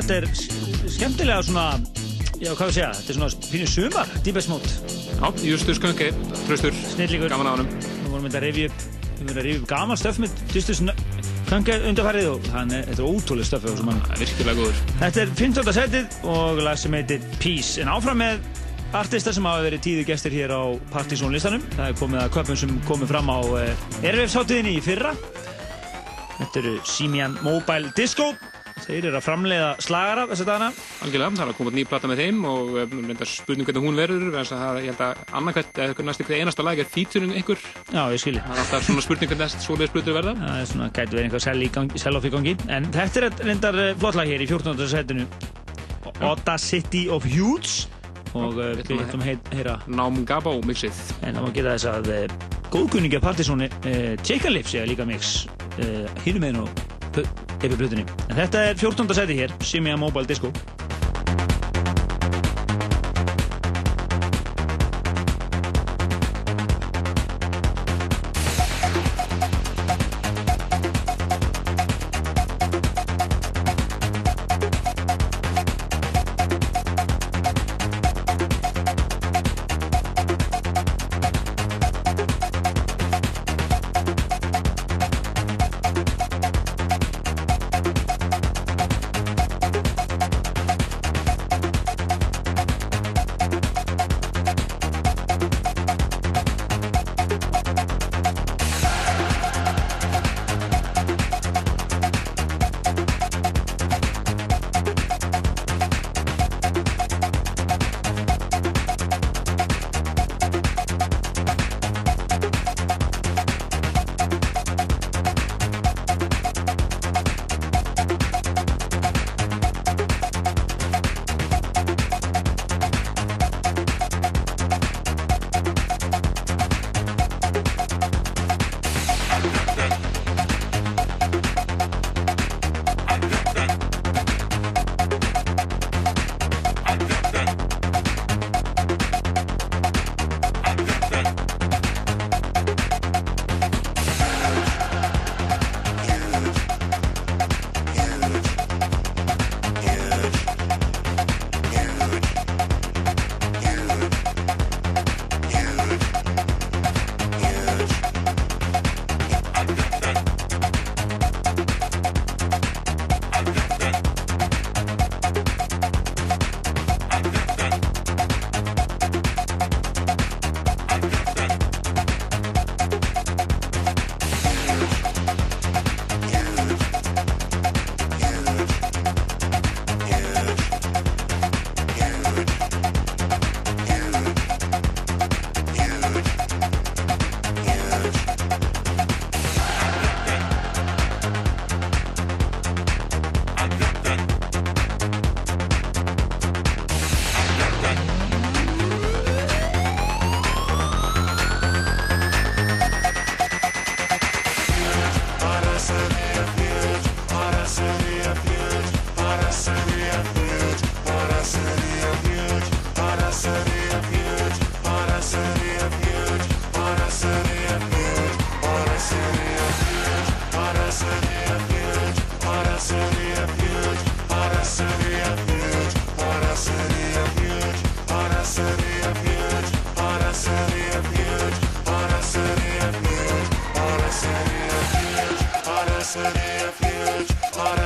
þetta er skemmtilega svona, já, hvað við segja, þetta er svona fínir sumar, Deepest Mode, Já, Justus Kunke, tröstur, gaman á honum Við vorum að rifja upp, við vorum að rifja upp gaman stöf með Justus Kanker undarfærið og hann er, þetta er ótrúlega stöf á þessum manni. Það er virkilega góður Þetta er 15. setið og lag sem heitir Peace, en áfram með artista sem hafa verið tíðu gestir hér á Partizón listanum. Það er komið að köpum sem komið fram á uh, Erfefsáttiðinni í fyrra. Þetta eru Simian Mobile Disco. Þeir eru að framleiða slagara þessi dagana. Algjörlega, það er að koma út ný plata með þeim og eh, reyndar spurning hvernig hún verður að það, ég held að annarkvæmt eða næstu hver einasta lag er featuring einhver Já, ég skilji. það er alltaf svona spurning hvernig þessi svoleiðis splutur verða Það er svona, gæti verið einhver sell í gangi, sell-off í gangi. En þetta er reyndar eh, flott lag hér í 14. setinu. Otta City of Huge. Og uh, við við ætlum að að heyra Nám Gabó mixið En það má geta þess að uh, góðkunningi af partysóni uh, Chicken Lips er líka mix meginn og yfir blutunni. En þetta er 14. seti hér, Simia Mobile Disco.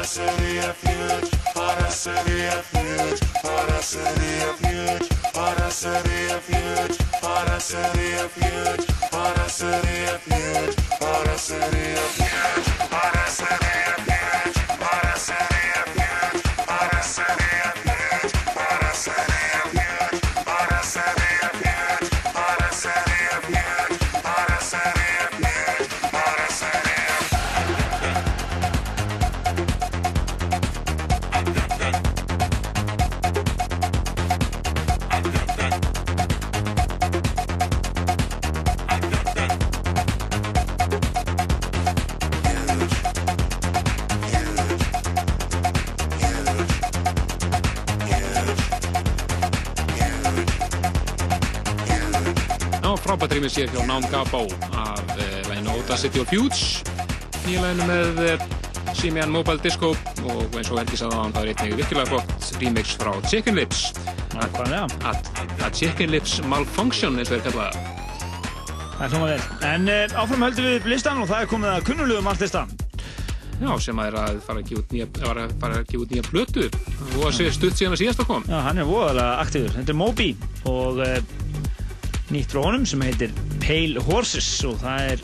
city of huge, on a city of huge, on a city of huge. Rýmið sér hjá Nám Gabó af uh, læginu Audacity of Huge nýja læginu með uh, Simian Mobile Disco og eins og Helgi hann það er einnig virkilega flott remix frá Chicken Lips að Chicken Lips Malfunction eins og er kallað Það er hljómað vel. En uh, áfram höldum við listan og það er komið að kunnulegum artista. Já, sem er að fara að fara að gefa út nýja plötu og að segja stutt síðan að síðast að kom. Já, hann er voðalega aktífur. Þetta er Moby og uh, nýtt frá honum sem heitir Pale Horses og það er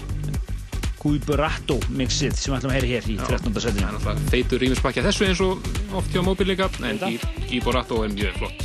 Guiberato mixið sem við ætlum að heyra hér í 13. Það er setinu. náttúrulega feitur rýmispakki að þessu eins og oft hjá móbil líka, en Borato er mjög flott.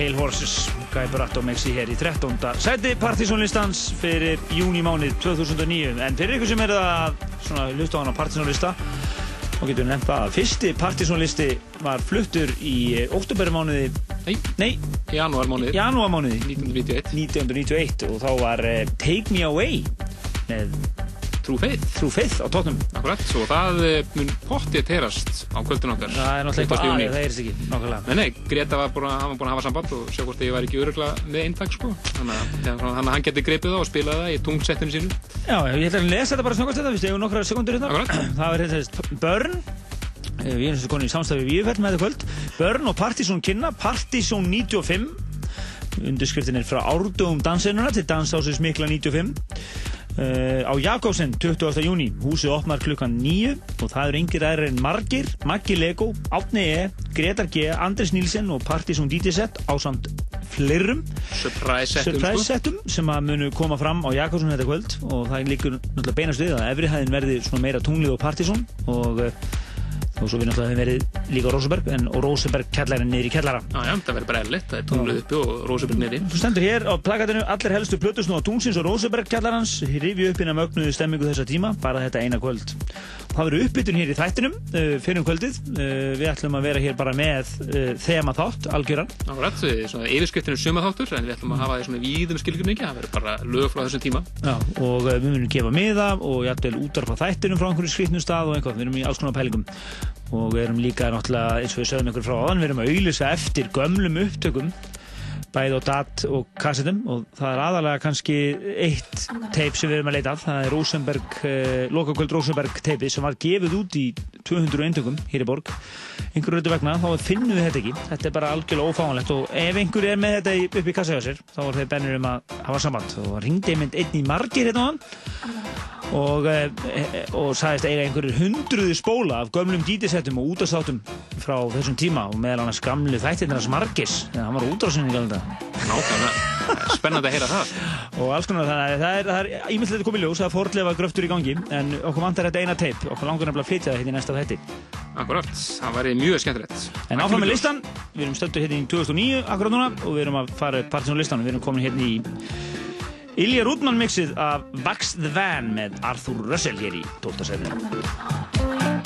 Pale Horses Guiberato mixið hér í 13. seti partysónlistans fyrir júni mánuð 2009 en fyrir ykkur sem er að svona hlusta á hann á partysónlista og getur nefnt það að fyrsti partysónlisti var fluttur í óttúbermánuði Nei, nei, janúarmánuði, janúarmánuði. 1991, 1991 og þá var uh, Take Me Away með True Faith, True Faith á tóknum akkurat, og það eh, mun pottið terast á kvöldin okkar. það er náttúrulega 20. eitthvað aðeins, það er þess ekki nákvæmlega Nei, nei, Greta var búin að, var búin að hafa samband og sjá hvort ég var ekki örugla með eintak, sko. Þannig að, hann geti greipið það og spilað það í tungsettinu sínu. Já, ég ætla að lesa þetta bara snöggast þetta, við stegum nokkra sekundur hérna. Akkurat. Það var hérna þess Burn, Eh, Við erum sem konið í samstæfi Víðfell með þetta kvöld. Á Jakobsen 20. júni húsið opnar klukkan 9 og það eru yngir aðrir en Margir, Maggi Lego Átni E, Gretar G, Andres Nílsen og Partizón DJ-set á samt fleirum Surprise surprise sko. sem að munu koma fram á Jakobsen þetta kvöld og það líkur náttúrulega beinast við að efrihæðin verði svona meira tunglið og Partizón og, uh, og svo við náttúrulega hefum verið líka á Róseberg en Róseberg kjallarinn niður í kjallara. Já, já, það verður bara eðlitt, það er tunglið uppi og Rósebyrg niðri. Þú stendur hér á plakatinu allir helstu plötusnú á Tungsins og Róseberg kjallarans. Rifju upp inn að mögnuðu stemmingu þessa tíma bara þetta eina kvöld Það verður uppbytun hér í þættinum uh, fyrir um kvöldið. Uh, við ætlum að vera hér bara með uh, þema þátt, algjöran við- svona yfirskriftinu sumaþáttur, en við ætlum að hafa því svona víðum skilgjörningi, það verður bara lög frá þessum tíma. Já, og við munum gefa miða og jættvel útarpa þættinum frá einhverju skrifnum stað og eitthvað, við erum í alls konar pælingum. Og við erum líka náttúrulega, eins og við sögum ykkur frá áðan, við erum að auglýsa eftir gömlum upptökum bæði á dat og kassetum og það er aðalega kannski eitt teip sem við erum að leita af, það er Rosenberg uh, lokakvöld Rosenberg teipi sem var gefið út í 200 eintökum hér í borg. Einhverju rautu vegna, þá finnum við þetta ekki. Þetta er bara algjörlega ófáanlegt og ef einhver er með þetta upp í kassa hjá sér þá er þeir bennir um að hafa samband. Og ringdi einmitt einn í margir hérna á hann og, e, e, og sagðist eiga einhverjir hundruði spóla af gömlum dítisettum og útastáttum frá þessum tíma og meðal annars gamlu þættirnars Margis. En hann var galda Nákvæmlega, spennandi að heyra það. og alls konar þannig að það er, það er ímyndilegt komið ljós að fordlefa gröftur í gangi en okkur vantar þetta eina teip okkur langar nefnilega að flytja það hérna í næsta þætti Akkurat, það væri mjög skemmtilegt. en áfram með listan, við erum stöldur hérna í 2009 akkurat núna og við erum að fara partysón listan við erum komin hérna í Ilja Rúdmann mixið af Vax the Van með Arthur Russell hér í 12. setinu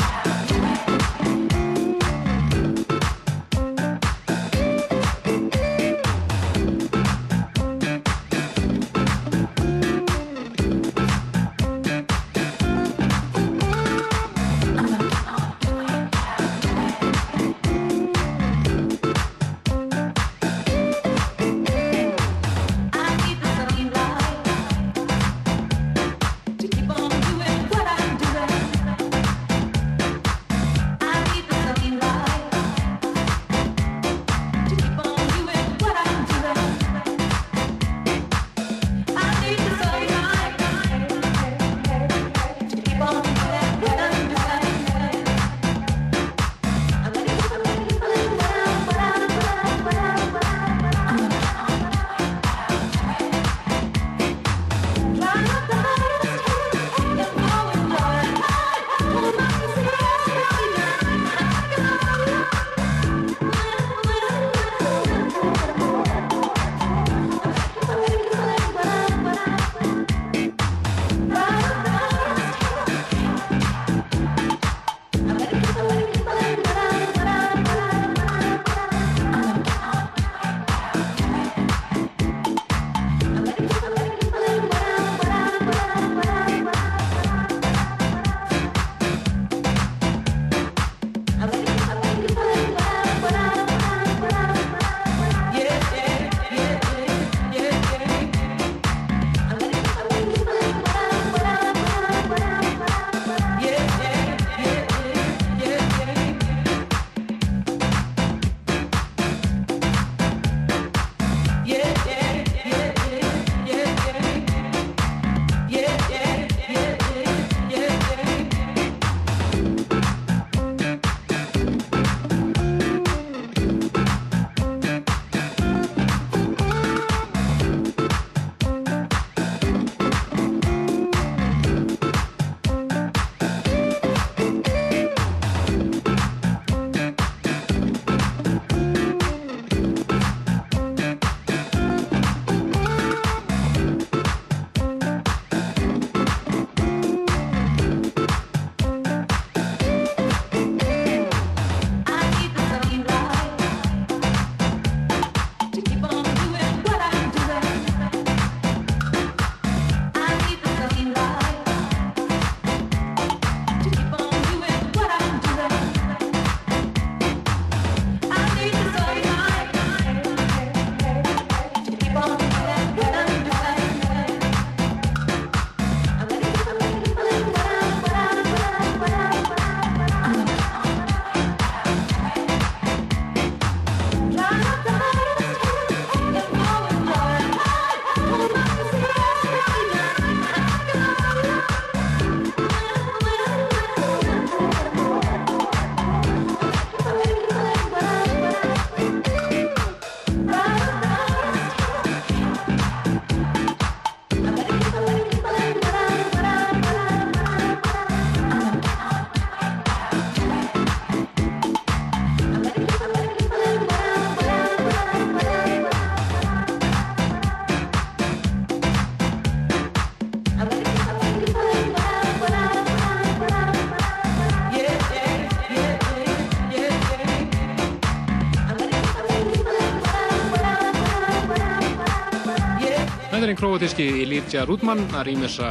en króatíski Elijah Rudman að rýmisa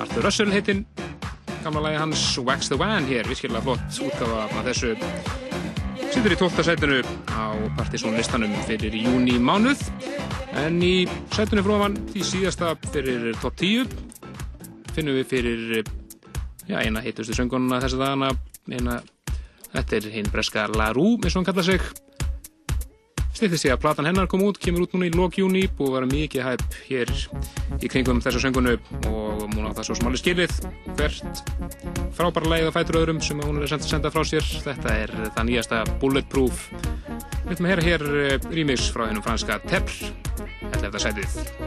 Arthur Russell heitinn gamla lagi hans Wax the Van hér, virkilega flott útgafa af þessu Sittur í 12. sætinu á Partizón listanum fyrir júni mánuð en í sætinu fróðan því síðasta fyrir top 10 finnum við fyrir já, eina heitustu söngununa þess að dagana eina, þetta er hinn breska La Rue, eins og hann kalla sig Stýtti sig að platan hennar kom út, kemur út núna í lok júni og var mikið hæpp hér í kringum þessa söngunu og múna það svo smáli skilið hvert frábæra leið að fætur öðrum sem hún er senda, senda frá sér. Þetta er það nýjasta Bulletproof. Við ætlum að heyra hér eh, remix frá hennum franska Tepl, 11. sætið.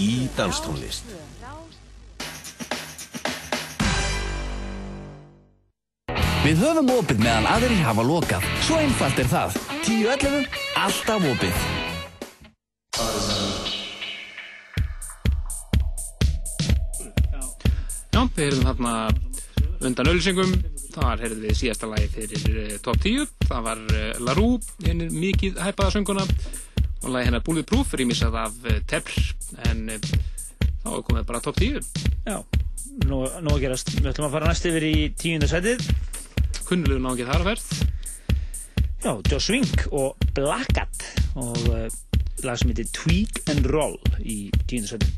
Í danstónlist. Við höfum opið meðan aðrir hafa lokað. Svo einfalt er það. 10.11. Alltaf opið. Já, við heyrðum þarna undan ölsingum, þar heyrðum við síðasta lagi fyrir uh, top 10, það var uh, La Rue, henni mikið hæpaða sönguna og lagi hennar Bulletproof, rýmisað af en uh, þá er komið bara top 10. Já, nú, nú að gerast. Við ætlum að fara næst yfir í tíundasætið. Kunnulegu ná ekki þar að ferð. Já, Joss Wink og Blackout og uh, lag sem heitir Tweak and Roll í tíundasætið.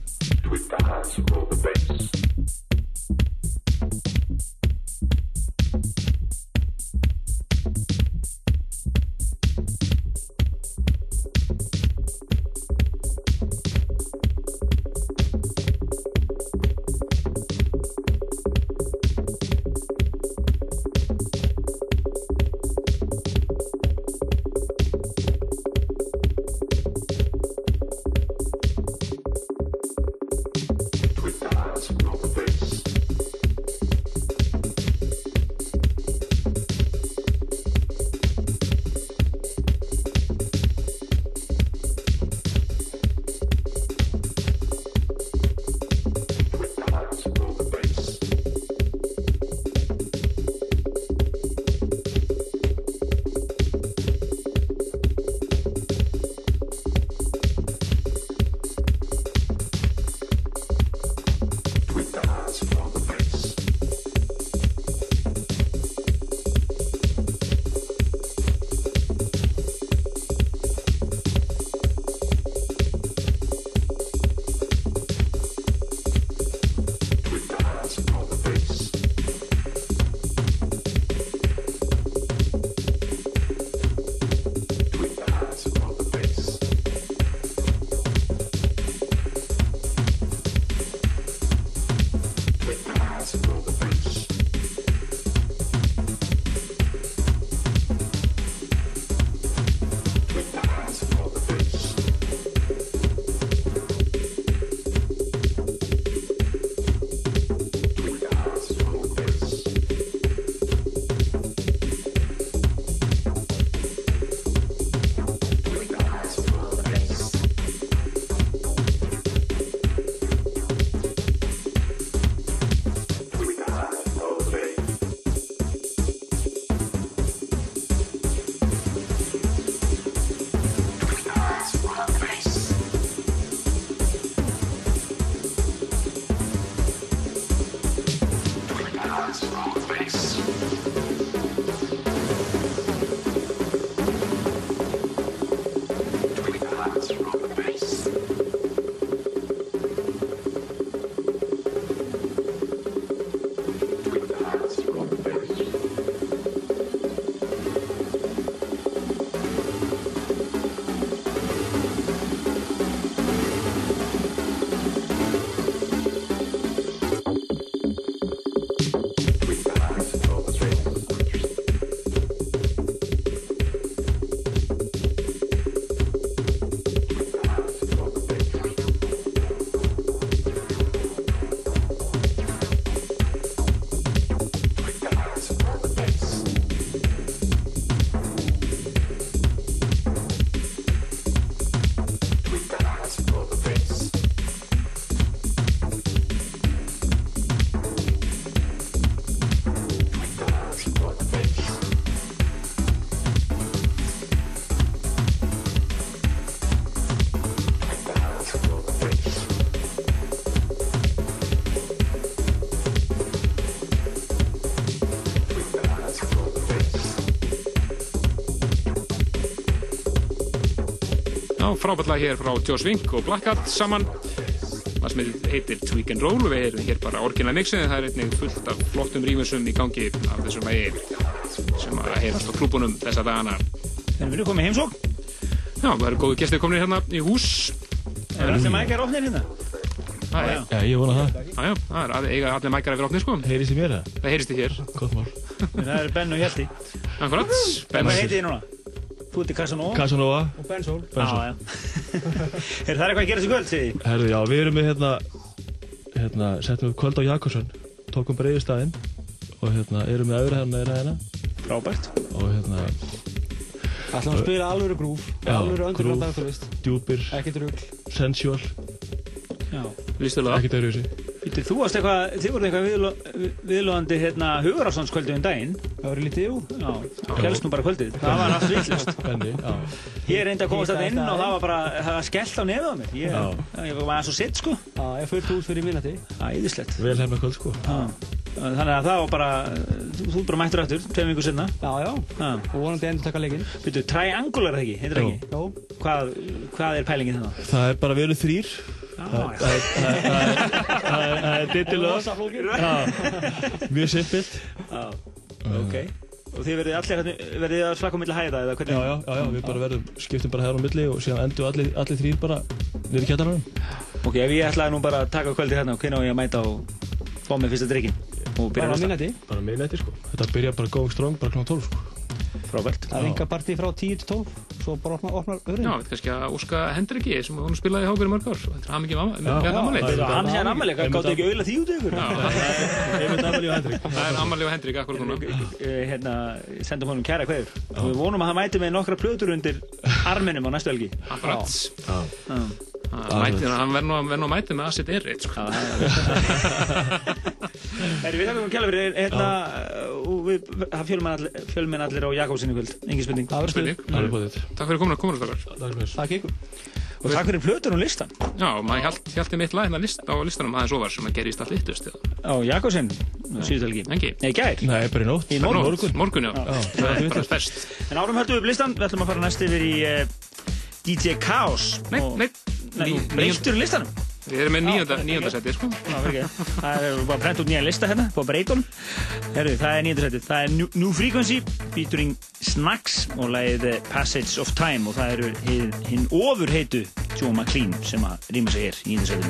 Já, frábætlega hér frá Joss Wink og Blackout saman. Það sem heitir Tweak and Roll. Við erum hér bara orginal mixið. Það er einnig fullt af flottum rýmisum í gangi af þessum vegi sem að heyrast á klúbunum þessa dagana. Erum við komið heimsók? Já, það eru góðu gestir komin hérna í hús. Er allir mækjar ofnir hérna? Það er, Já, ég vona það. já, já, það er að eiga allir mækjar yfir opnið, sko. Heyrist í mér það? Það heyrist í hér. Gott mál. Það er Ben og Hjalti. Akkurat. Hvað heiti þið núna? Þú ert í Casanova. Casanova. Og Bensól. Bensól. Já, já. er það eitthvað að gera þessu kvöld, segi? Herðu, já, við erum með hérna, hérna, settum við kvöld á Jakobsson, tókum breiðistæðin og hérna, erum með öðru hérna með ræðina. Frábært. Og hérna, Ætlum að spila alvöru grúf, Já, alvöru underground þú veist. djúpir, Ekkert rugl. sensual, Já. Lýstulega. ekkert þessi. Býttu, þú varst eitthvað, þið voruð eitthvað viðlo- viðlóðandi hérna hugurafsandskvöldið um daginn. Það var lítið, jú. Já, helst nú bara kvöldið. Það var allt vittlust. Ég reyndi að komast þetta inn og það var bara, það var skellt á nefið á mér. Ég, var svo sitt, sko. Já, ég fullt út fyrir minnati. Æðislegt. Vel hefna kvöld, sko. Þannig að það var bara, þú, þú bara mættur aftur, tveim vingur sinna. Já, já. Og vonandi endur taka leikinn. Býttu, triangular er það ekki. Hvað, hvað er pælingin þannig? Það er bara verið þrýr. Já, Það er flókið. Mjög simpilt. Já, ok. Og þið verðið allir, hérna- verðið að slaka á milli hæða eða hvernig? Já, já, já, já, við bara verðum, skiptum bara hér á milli og síðan endur allir, allir þrýr bara niður í kjallaranum. Ok, ef ég ætlaði nú bara að taka kvöldið hérna og hvernig á ég að mæta og fá mig fyrsta drikkin og byrja Bara að hlusta? minnati. Bara minnætti, sko. Þetta byrja bara going strong, bara kl. 12, sko. Frábært. Það er enga partí frá 10 til 12. Svo bara opnar, opnar öðrun. Já, við kannski að óska Hendriki sem hún spilaði í hábyrju mörg ár. Þetta er hann með ammali. Hann sé hann ammali, Einmitt gáttu ekki auðla því út ykkur? Einmitt Amalí og Hendrik. Það er ammali og Hendrik akkur. Eh, Hérna, sendum honum kæra kveður. Og við vonum að það mæti með nokkra plötur undir arminum á næstu helgi. Akkurat. Já. Það mæti- Hann verður nú að- verður nú að mæti með Acid Air Raid, sko. Erum við þakkum hérna, og við, það fjölmenn allir, allir á Jakobsinni kvöld, engin spurning. Það verður Spurning. Takk fyrir komin að koma þessar. Takk ykkur. Og takk fyrir plötur og listan. Já, maður hjælt, hjælti mitt lag hérna list, á listanum aðeins ofar sem að gerist allt littust. Á helgi. Engi. Nei, gær. Nei, bara í nótt. Í morgun. Morgun. Morgun, já. Já, Það er bara fest. En árum höldum við upp listan, við ætlum að fara næst yfir í uh, DJ Chaos. Nei, nei. Nei, Ní- nú breyttur listanum. Við erum með seti, sko. Það er bara að prenta út nýja lista hérna, på breytunum. Herru, það er nýjönda setið. Það er New, New Frequency, featuring Snacks og eh, Passage of Time og það eru hinn hin ofurheitu Joe McLean sem að rýma sig hér í nýjönda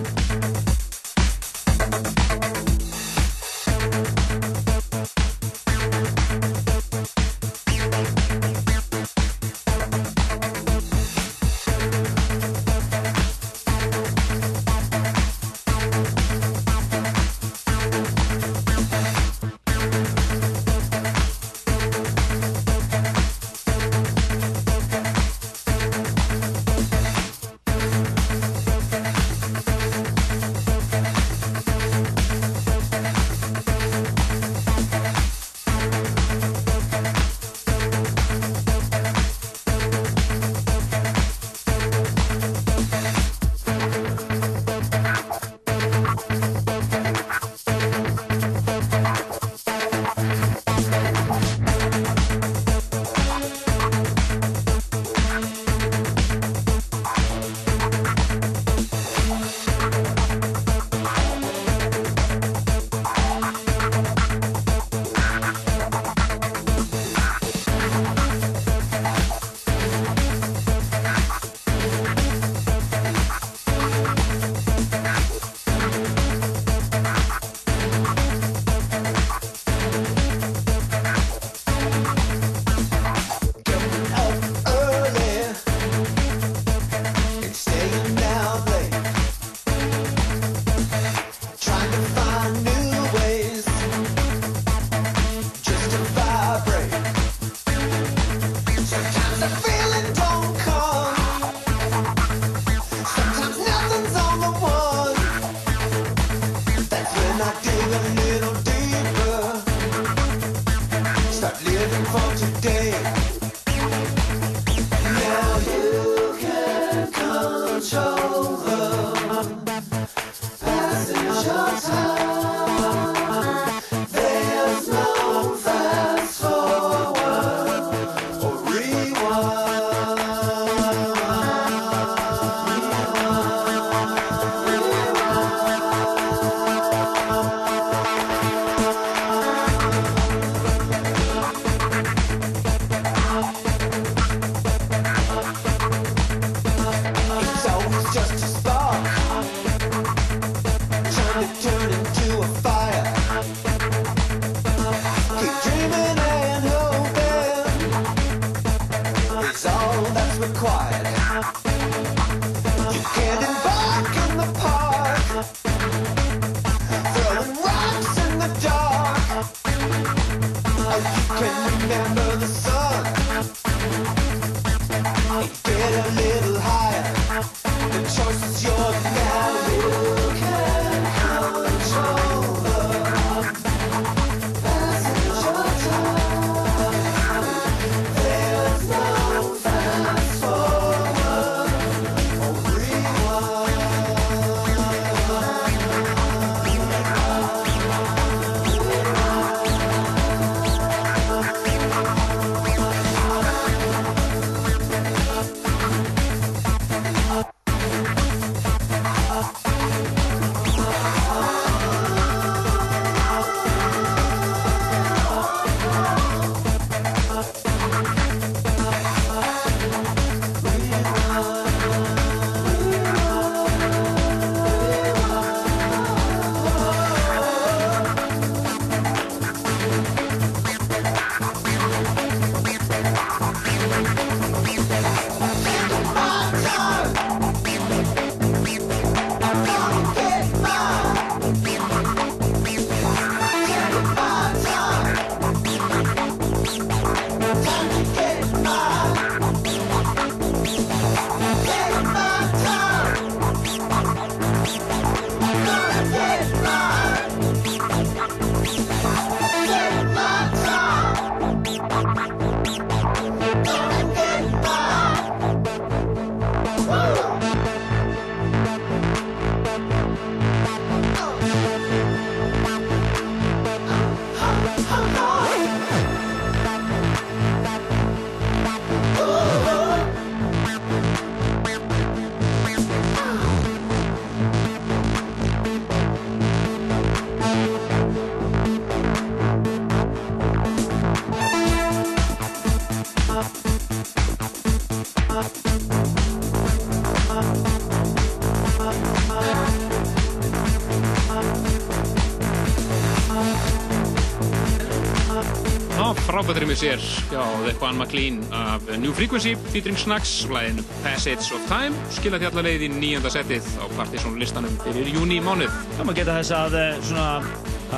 Já, frábært rýmið sér hjá The Juan McLean af New Frequency featuring Snacks og læginu Passage of Time skilja því alla leið í nýjönda settið á Partizón listanum fyrir júni mánuð. Það maður geta þess að eh, svona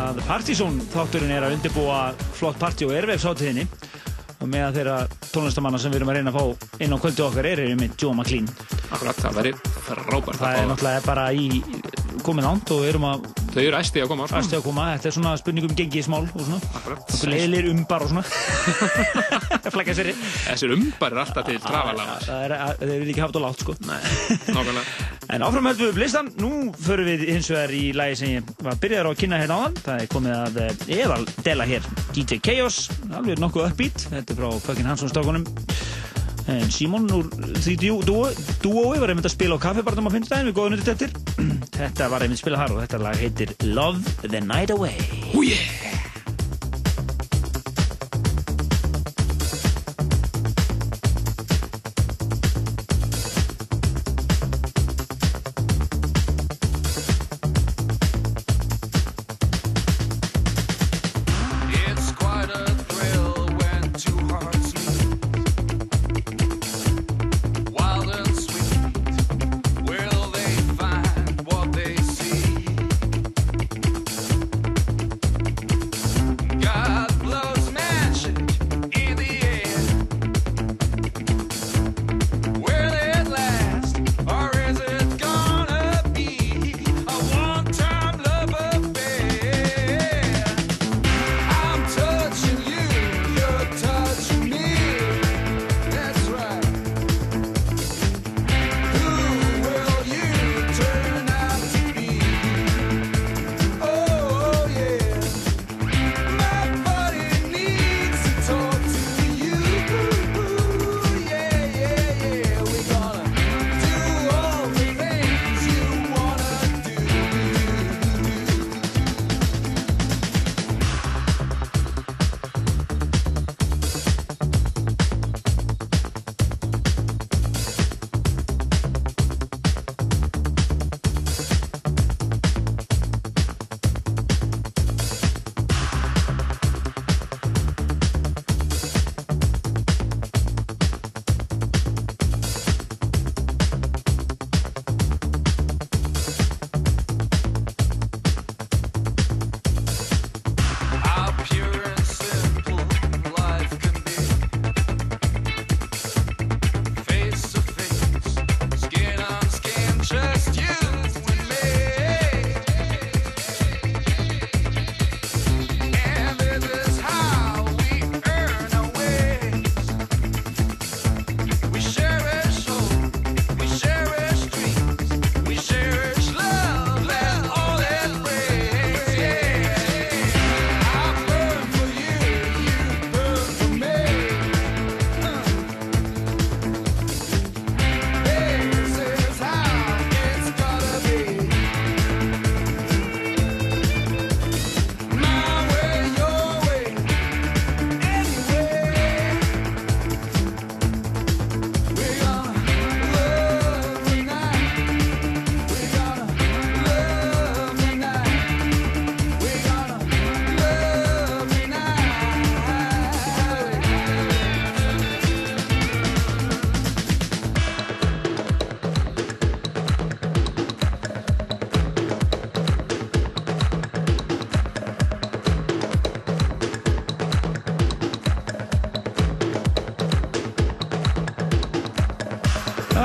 að Partizón þátturinn er að undirbúa flott partí og ervefs hátíðinni og með þeirra tónlistamanna sem við erum að reyna að fá inn á kvöldu okkar er er með Joe McLean. Akkurat, það væri frábært Það er náttúrulega bara í komið ánd og við erum að Þau eru æsti að koma, sko. æsti að koma. Þetta er svona spurning um gengismál og svona. Akkurat. Okkur leiðilegir umbar og svona. Flækja sér. Þessir umbar er alltaf til trafala. Það er, þeir eru ekki haft og látt sko. Nei, nákvæmlega. En áfram höldum við upp listan. Nú förum við hins vegar í lagi sem ég var byrjaður á að kynna hérna áðan. Það er komið að eh, Eval dela hér. DJ Chaos, alveg nokkuð uppbeat. Þetta er frá Fucking Hansson strákunum. En Simon úr því dúói var einmitt að spila á kaffibarnum á fimmtudaginn við góðum undir tettir. Þetta var einmitt spila þar og þetta lag heitir Love the Night Away. Hú yeah!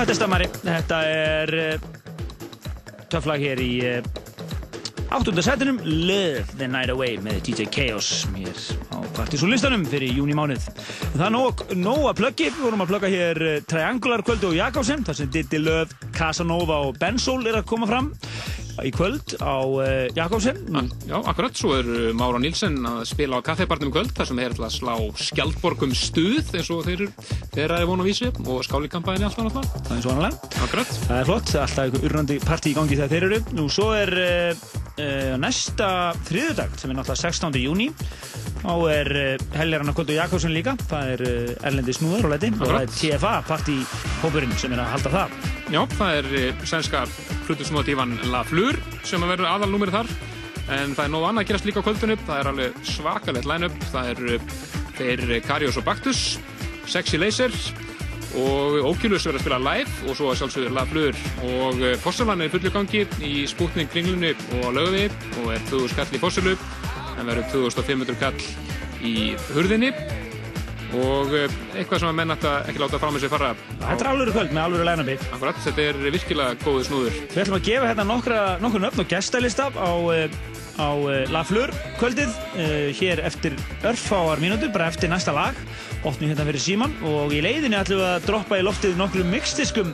Þetta er stammari. Þetta er uh, töfflag hér í uh, áttunda sætinum Live the Night Away með DJ Chaos hér á partysónlistanum fyrir júni mánuð. Það er nóg, nóg að pluggi. Við vorum að plugga hér uh, Triangular kvöldu og Jakobsen þar sem Diddy Love, Casanova og Benzol er að koma fram í kvöld á uh, Jakobsen. Já, akkurat, svo er uh, Mára Nílsen að spila á kaffebarnum kvöld þar sem þeir ætla að slá skjaldborgum stuð eins og þeir, eru vonu að vísi og skálikampaðinni alltaf náttúrulega. Það er svo annarlega. Akkurat. Það er flott, er alltaf einhver urrandi partí í gangi þegar þeir eru. Nú, svo er uh, uh, næsta þriðudag, sem er náttúrulega 16. júni. Þá er uh, Helgarana Kvöld og Jakobsen líka. Það er uh, Erlendi Snúður og Leti. Og það er TFA partíhópurinn sem er að halda það. Já, það er uh, sænska hlutusmótífan La Fleur sem að verður aðalnúmerið þar. En það er nóg annað að gerast líka á kvöldunum. Það er alveg svakalegt line-up. Það er þeir uh, Karius og Baktus, Sexy Laser og Oculus verður að spila live og svo að sjálfsögður La Fleur og uh, Fossalan er fullu gangi í spútning kringlunni og lögvi og er 2000 kall í Fossalu en verður 2500 kall í hurðinni. Og uh, eitthvað sem að menn ætta ekki láta frá með sér fara. Þetta er alvöru kvöld með alvöru line-upi. Akkurat, þetta er virkilega góðu snúður. Við ætlum að gefa hérna nokkra, nokkur nöfn og gestalista á, uh, á uh, La Fleur kvöldið hér eftir örfáar mínútur, bara eftir næsta lag. Opnum hérna fyrir síman og í leiðinni ætlum við að droppa í loftið nokkrum mixdiskum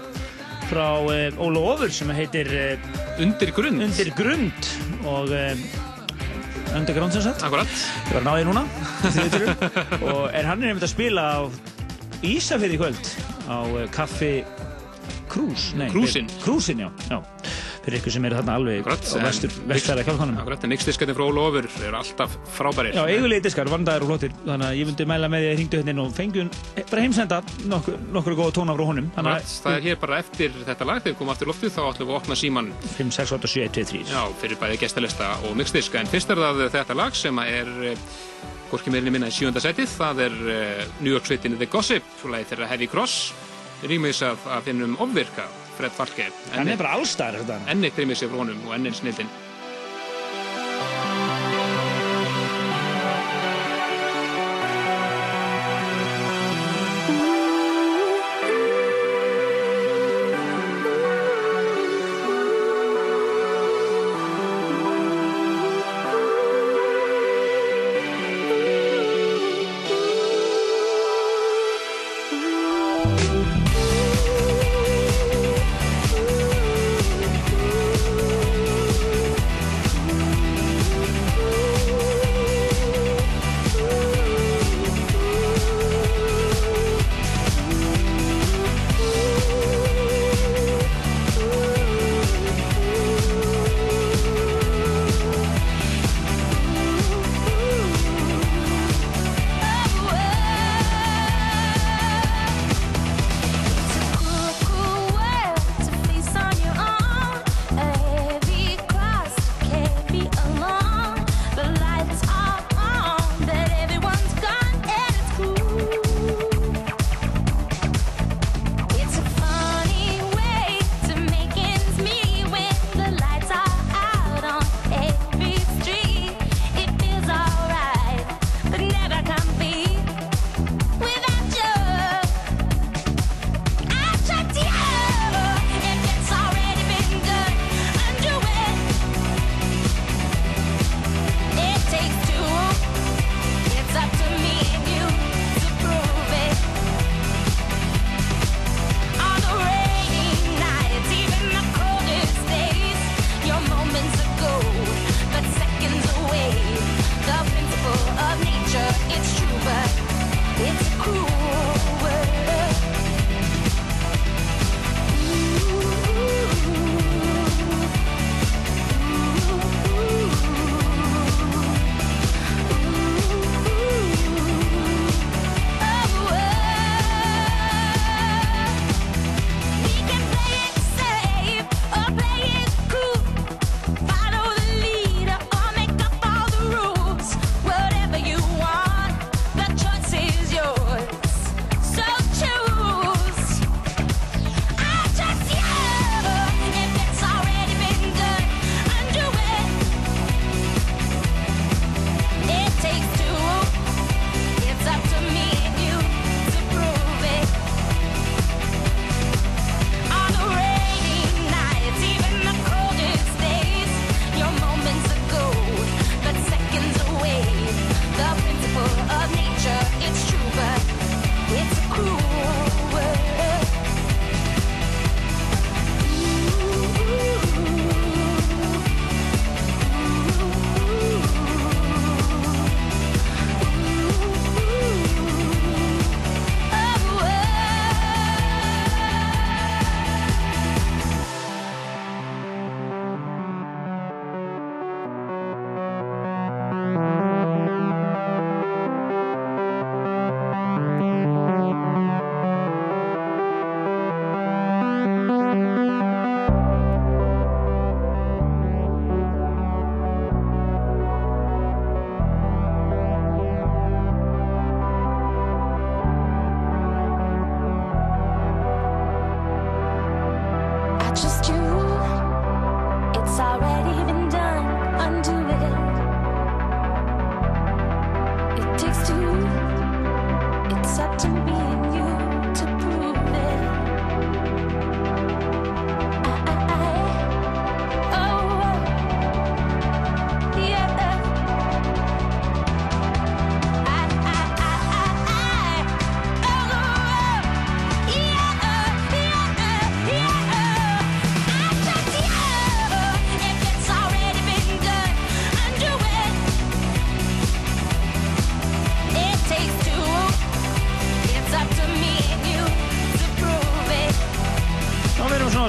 frá Óla Ofur sem heitir Undir grund. Undir grund. Og Underground sem sagt. Akkurat. Ég var að ná því núna og er hann er einmitt að spila á Ísafirði í kvöld? Á uh, Kaffi Krús? Krúsin. Krúsin, já, já fyrir ykkur sem eru þarna alveg Akkurat, á vestfæra kjálkanum Akkurat, en nixdiskarnir frá Óla Ofur eru alltaf frábærir. Já, eigulegi diskar, vandaðir og flottir. Þannig að ég myndi mæla með því að hringdu hérna inn og fengjum bara heimsenda nokkur, nokkur góða tóna frá honum. Akkurat, það er hér bara eftir þetta lag þegar við komum aftur í loftið þá ætlum við að opna síman 5, 6, 8, 7, 1, 2, 3 Já, fyrir bæði gestalista og mixdiska en fyrst er það þetta lag sem er eh, hvorki meirinni minna í sjönda setið. Það er eh, New York The Gossip lagið þeirra Heavy Cross. Rýmis af, af finnum ofvirka Fred Falke Hann er bara allstæðar þetta enn eitt rýmis frá honum og enn einn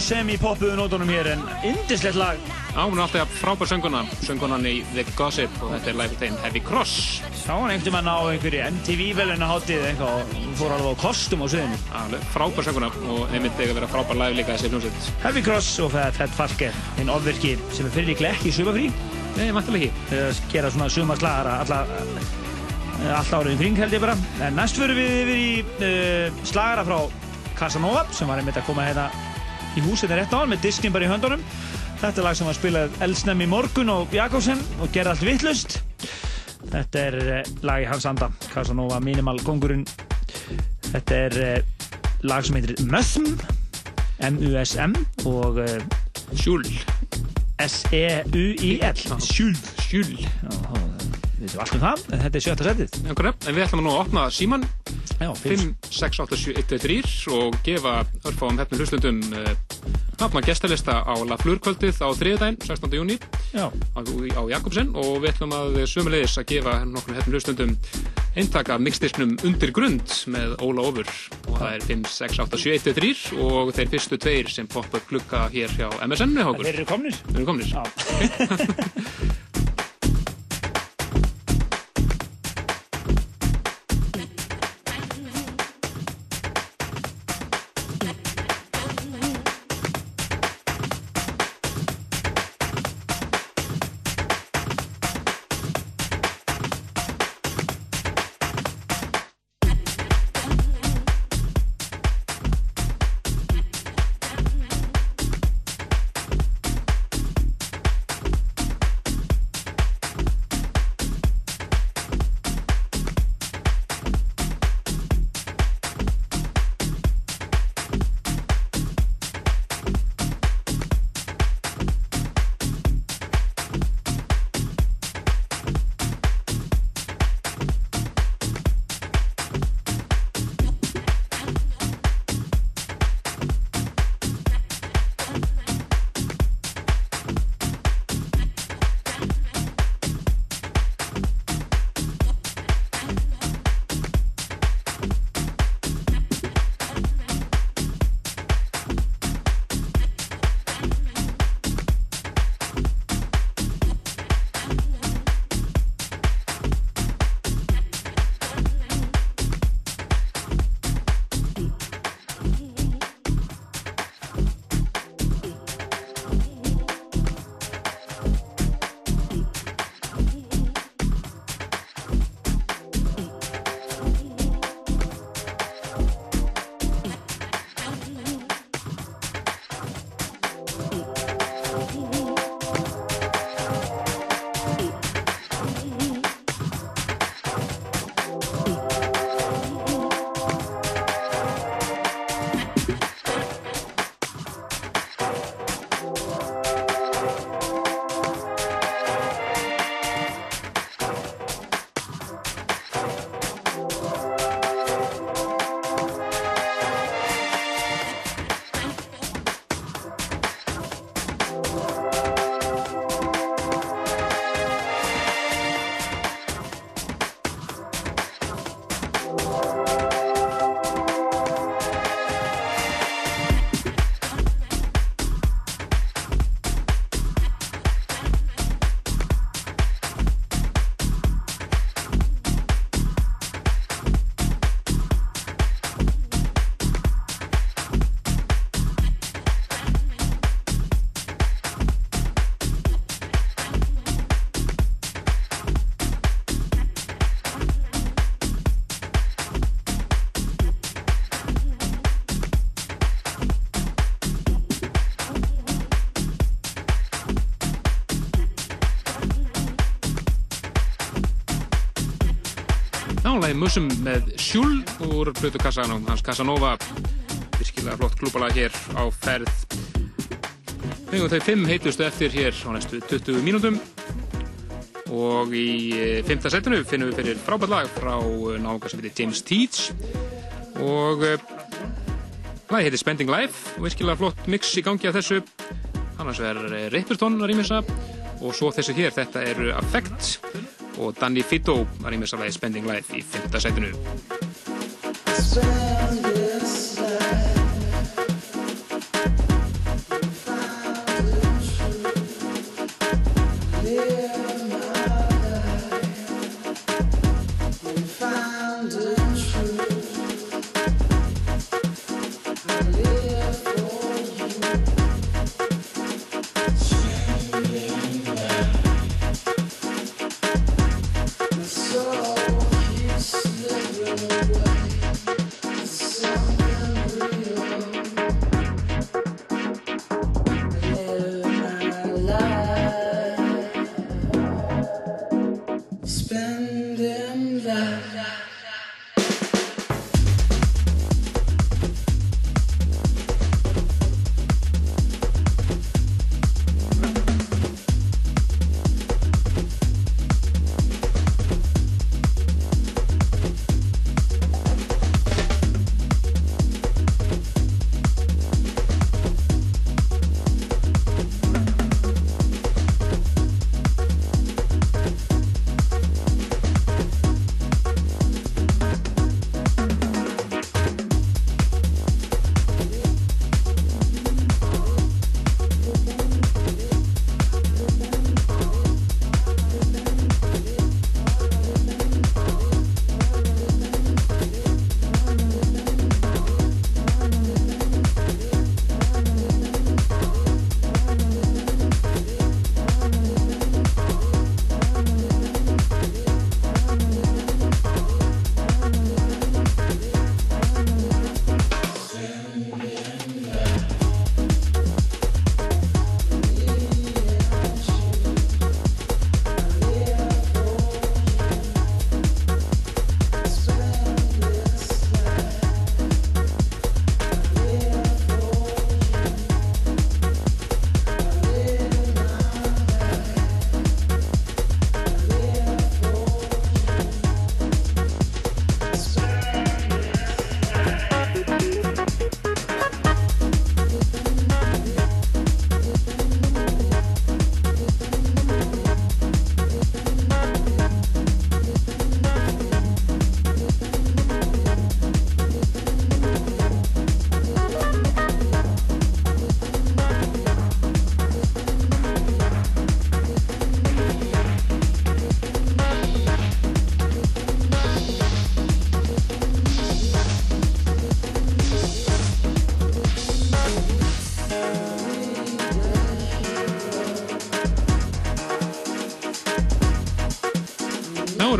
svona semi-poppuðu nótunum hér en indislegt lag. Já, hún er alltaf frábær sönguna, söngunan í The Gossip og þetta er live þeim Heavy Cross. Sá hann einhvern veginn á einhverju MTV-velina hátíð eitthvað og hún fór alveg á kostum á sviðinu. Alveg frábær sönguna og einmitt að vera frábær live líka þessi hljómsveit. Heavy Cross og Fett Falke, hinn ofvirki sem er fyrir líklega ekki í sumafrí. Nei, vantilega ekki. Þegar að gera svona sumarslagara alla, allt árið kring held ég bara. En næst fyrir við yfir í uh, slagara frá Casanova sem var einmitt að koma hérna í húsið rétt á hann með diskin bara í höndunum. Þetta er lag sem var spilað eldsnem í morgun og Jakobsen og gerði allt vittlust. Þetta er uh, lag í hans anda, Casanova Minimal Kongurinn. Þetta er uh, lag sem heitir Mösm, M-U-S-M og uh, Sjúl. S-E-U-I-L. Sjúl. Sjúl. Við veitum allt um það, en þetta er sjötta setið. Við ætlum nú að opna síman Já, 5, 6, 8, 7, 1, 2, 3 og gefa örfáum hefnum hlustundum nafna gestalista á La Fleur kvöldið á þriðdæn, 16. júni á, á Jakobsen og við ætlum að sömulegis að gefa nokkur hefnum hlustundum eintaka mixdisknum Undir grund með Óla Ofur og það er 5, 6, 8, 7, 1, 2, 3 og þeir fyrstu tveir sem poppa upp glukka hér hjá MSN með okkur. Þeir eru komnir? Þeir eru komnir. Lagi Mussum með Sjúl úr Plutu Kassanum, hans Casanova virkilega flott klúbalag hér á ferð. Fengum þau fimm heitustu eftir hér á næstu 20 mínútum. Og í eh, fimmta setinu finnum við fyrir frábært lag frá eh, nága sem heitir James Teach og eh, lagi heitir Spending Life. Virkilega flott mix í gangi af þessu. Annars er Ripperton að rýmisa og svo þessu hér, þetta eru Affect og Danny Fito að rýmisa lagi Spending Life í fimmta setinu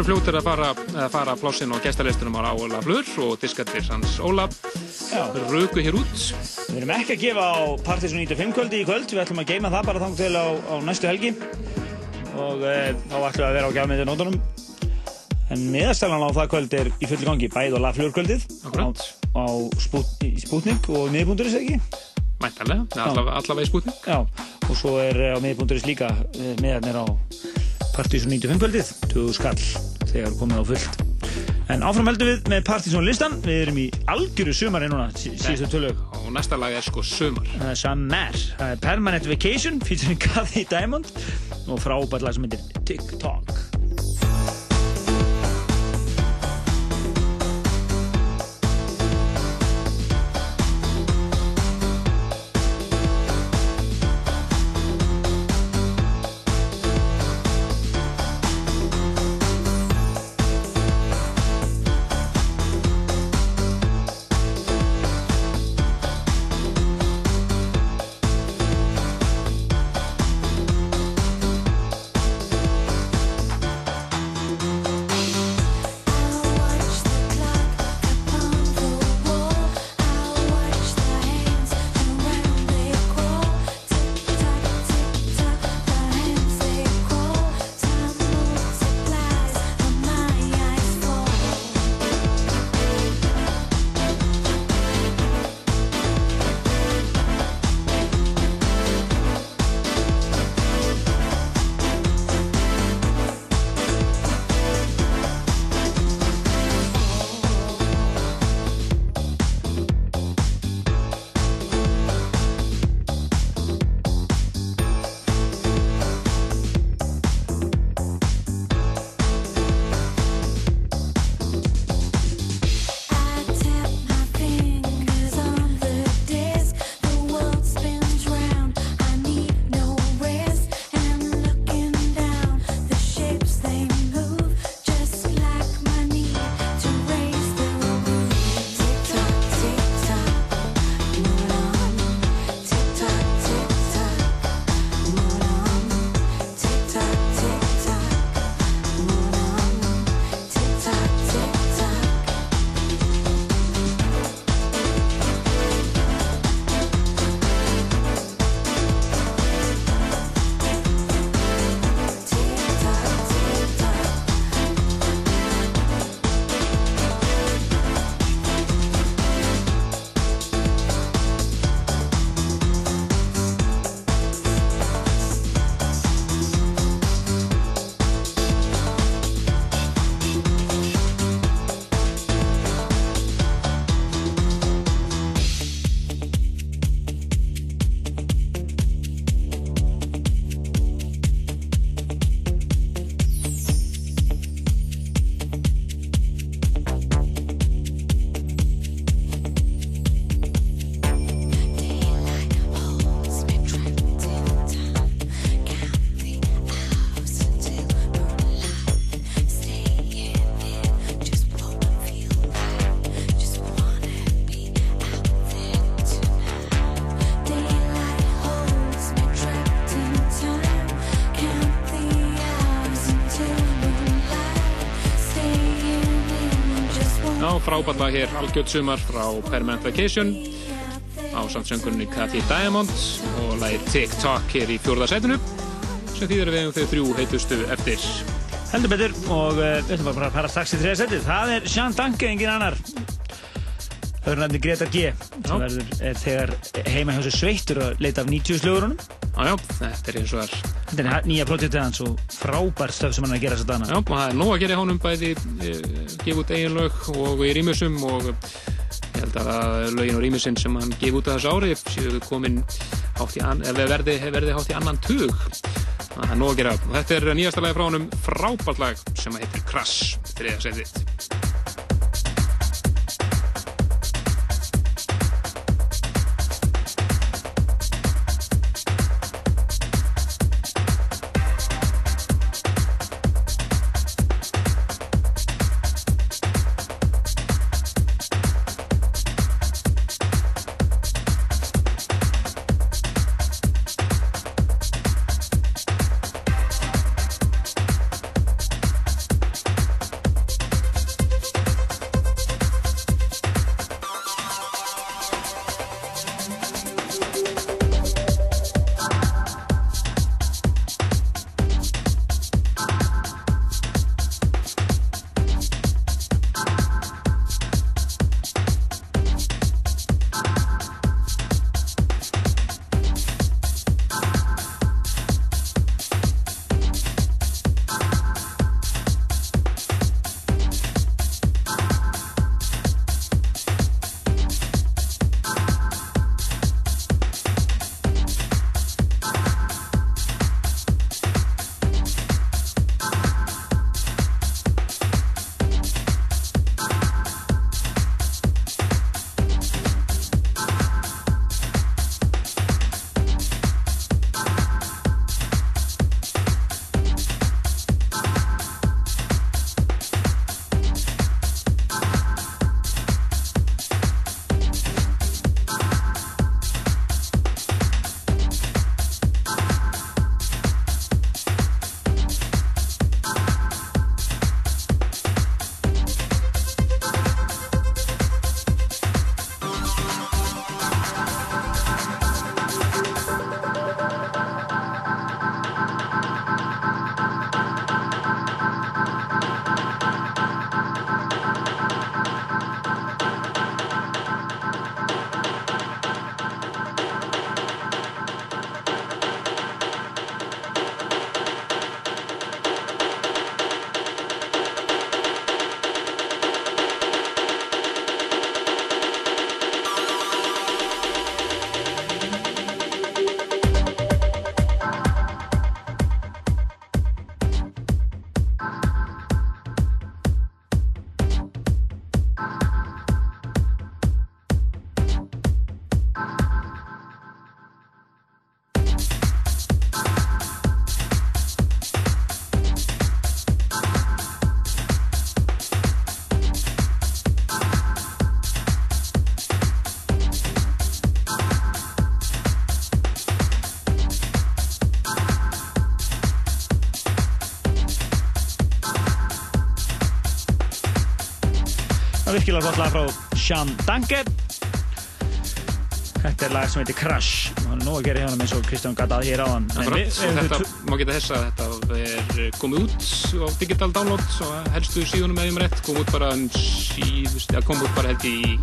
Fljótir að fara, að fara plássin og gestalistunum á Óla Flur og diskattir hans Óla röku hér út. Við erum ekki að gefa á Partiðsson 95 kvöldi í kvöld, við ætlum að geima það bara þang til á, á næstu helgi. Og e, þá ætlum við að vera á gjafmiðið nótunum. En miðastælan á það kvöld er í fulli gangi, bæð og lafljórkvöldið á, á spút, Sputnik og miðbúnduris ekki? Mæntanlega, allavega, allavega í Sputnik. Já, og svo er eh, á miðbúnduris líka e, miðarnir á Partiðsson 95 kvöldið, 20 skall þegar komið á fullt. En áfram heldum við með Partiðsson listan, við erum í algjöru sumari núna, sí- síðustu tölög. Og næsta lag er sko Sumar. Það er Summer, það er Permanent Vacation featuring Kathy Diamond og frábært lag sem heitir TikTok. Fráballa hér algjörð sumar frá Permanent Vacation á samtsöngunni Cathy Diamond og lagi TikTok hér í fjórða setinu sem þýðir við hefum þau þrjú heitustu eftir Heldur betur og uh, við ætlum bara að fara strax í þriða setið. Það er Sean Danke, engin annar. Það er nefndi Greta G. sem verður er þegar heima hjá sér sveittur að leita af 90 slögurunum. Jájá, þetta er eins og þar Þetta er nýja projektið hans og frábær stöf sem hann er að gera að dana. Já, og það er nóg að gera í honum bæði e, gefa út eiginlög og í rýmusum og ég held að lögin og rýmusin sem hann gefa út að þessu ári séu komin an, verði, verði hátt í annan tug. Það er nóg að gera. Og þetta er nýjasta lagi frá honum frábært lag sem heitir Crash þriða setið Lag frá Sean Danke. Þetta er lag sem heitir Crash. og nóg að gera hann eins og Kristján gæti að hér á hann. Þetta má geta þess að þetta er komið út á digital download og helstu síðunum eða um rétt kom út bara um síðust, ja, kom út bara held í,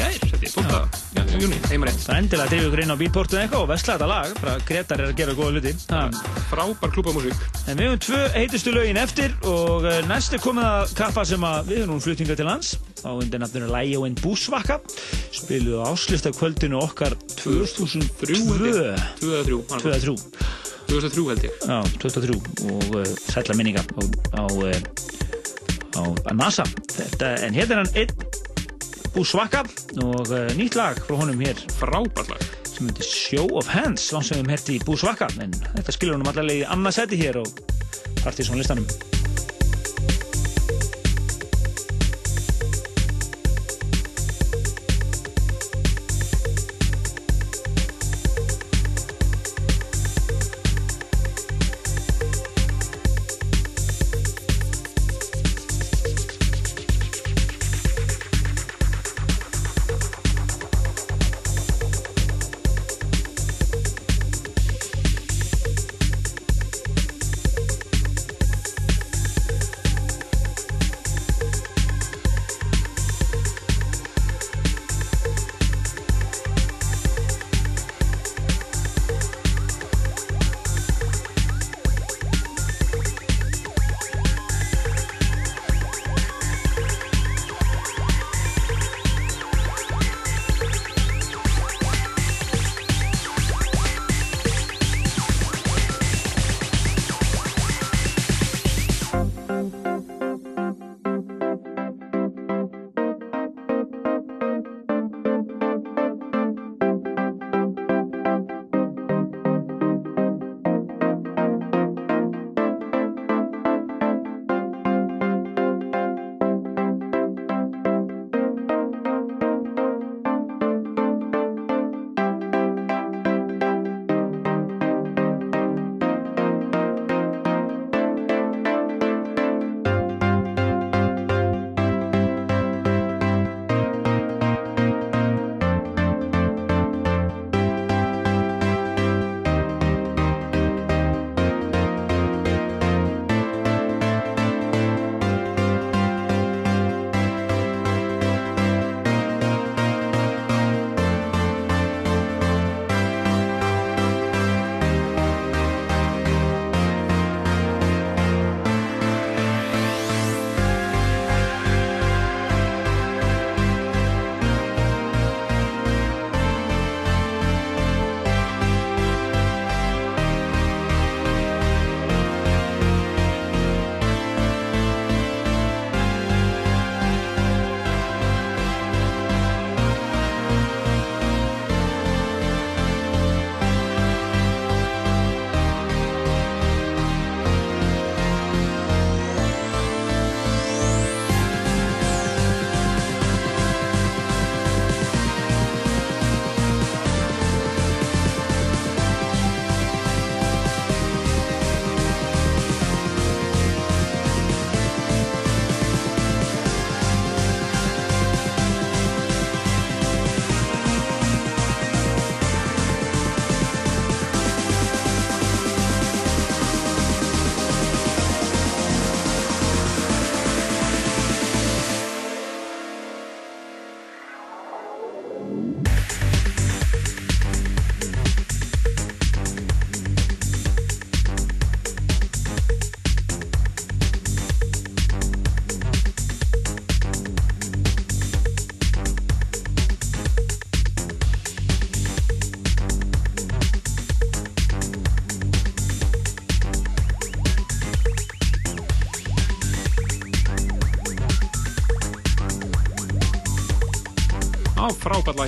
gær, held ég, 12. Ja, júni, heima rétt. Það er endilega að drifja ykkur inn á Beatportu eða eitthvað og vestla þetta lag. Bara Gretar er að gera góða hluti. Frábær klúbamúsík. En við höfum tvö heitustu lögin eftir og eh, næst er komið að kappa sem að við höfum fluttinga til lands á undir nafninu Læjó en Búsvakka spiluðu á áslista kvöldinu okkar 2003 2003 2003 2003 held ég Já, 2003 og uh, sætla minninga á, á, uh, á NASA Þetta, en hérna er hann einn Búsvakka og uh, nýtt lag frá honum hér. Frábært lag. Sem heitir Show of Hands langt sem við hefum herti í Búsvakka en þetta skilur honum allavega í annað seti hér og partysón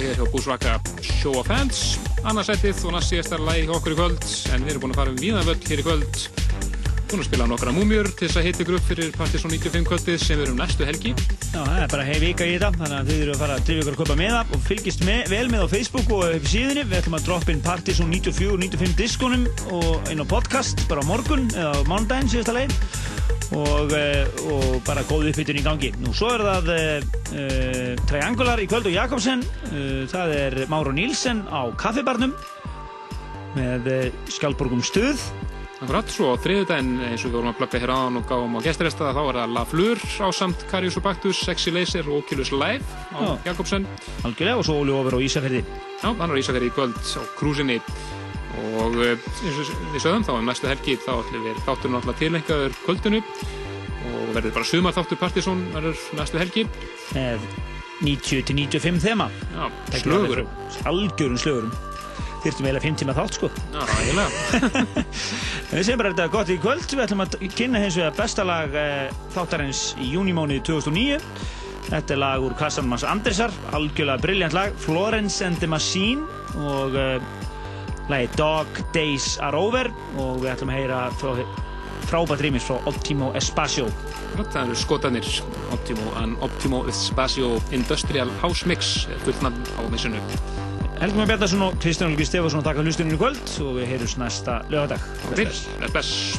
hér hjá Búsvaka Show of Hands annarsættið og næst síðastar lagi hjá okkur í kvöld. En við erum búin að fara um víðanvöld hér í kvöld. Búin að spila nokkra múmjur til þess að hitta ykkur upp fyrir Partiðsson 95 kvöldið sem við erum næstu helgi. Já, það er bara hei vika í þetta, þannig að þið eru að fara að drifja ykkur að kaupa með það og fylgist með, vel með á Facebook og upp síðunni. Við ætlum að droppa inn Partizón 94 og 95 diskonum og inn á podcast bara morgun eða mánudaginn síðasta leið og, eh, og bara góð uppbytun í gangi. Nú svo er það uh, Triangular í kvöld og Jakobsen, uh, það er Máru Nílsen á kaffibarnum með uh, Skjálborgum stuð Akkurat, svo á þriðudaginn eins og við vorum að plugga hér áðan og gáum á gesturesta þá er það La Fleur á samt Karius og Baktus, Sexy Laser og Oculus Live á. Jakobsen algjörlega og svo Óli Óver og Ísafjörði. Já, hann er á Ísafjörði í kvöld á krúsinni og eh, eins og við sögum þá um næstu helgi þá ætlum við þátturinn alltaf tilengaður kvöldinu og verður bara sumar þáttur Partisón verður næstu helgi með 90-95 þema. Já, slögurum. Algjörum slögurum. Þyrftum eiginlega 5 tíma þátt sko. Já, eiginlega. En við segjum bara þetta gott í kvöld. Við ætlum að kynna hins vegar besta lag eh, þáttarins í júnimónið 2009. Þetta er lag úr kassanum hans Andresar, algjörlega brilljant lag, Florence and the Machine og lagi Dog Days Are Over og við ætlum að heyra frá, frábært rýmis frá Optimo Espacio. Það eru skotanir Optimo, an Optimo Espacio Industrial House Mix er fullt nafn á missinu. Helgi Már Bjarnarsson og Kristján Olgi Stefansson taka hlustunum í kvöld og við heyrjumst næsta lögadag. Bless, bless.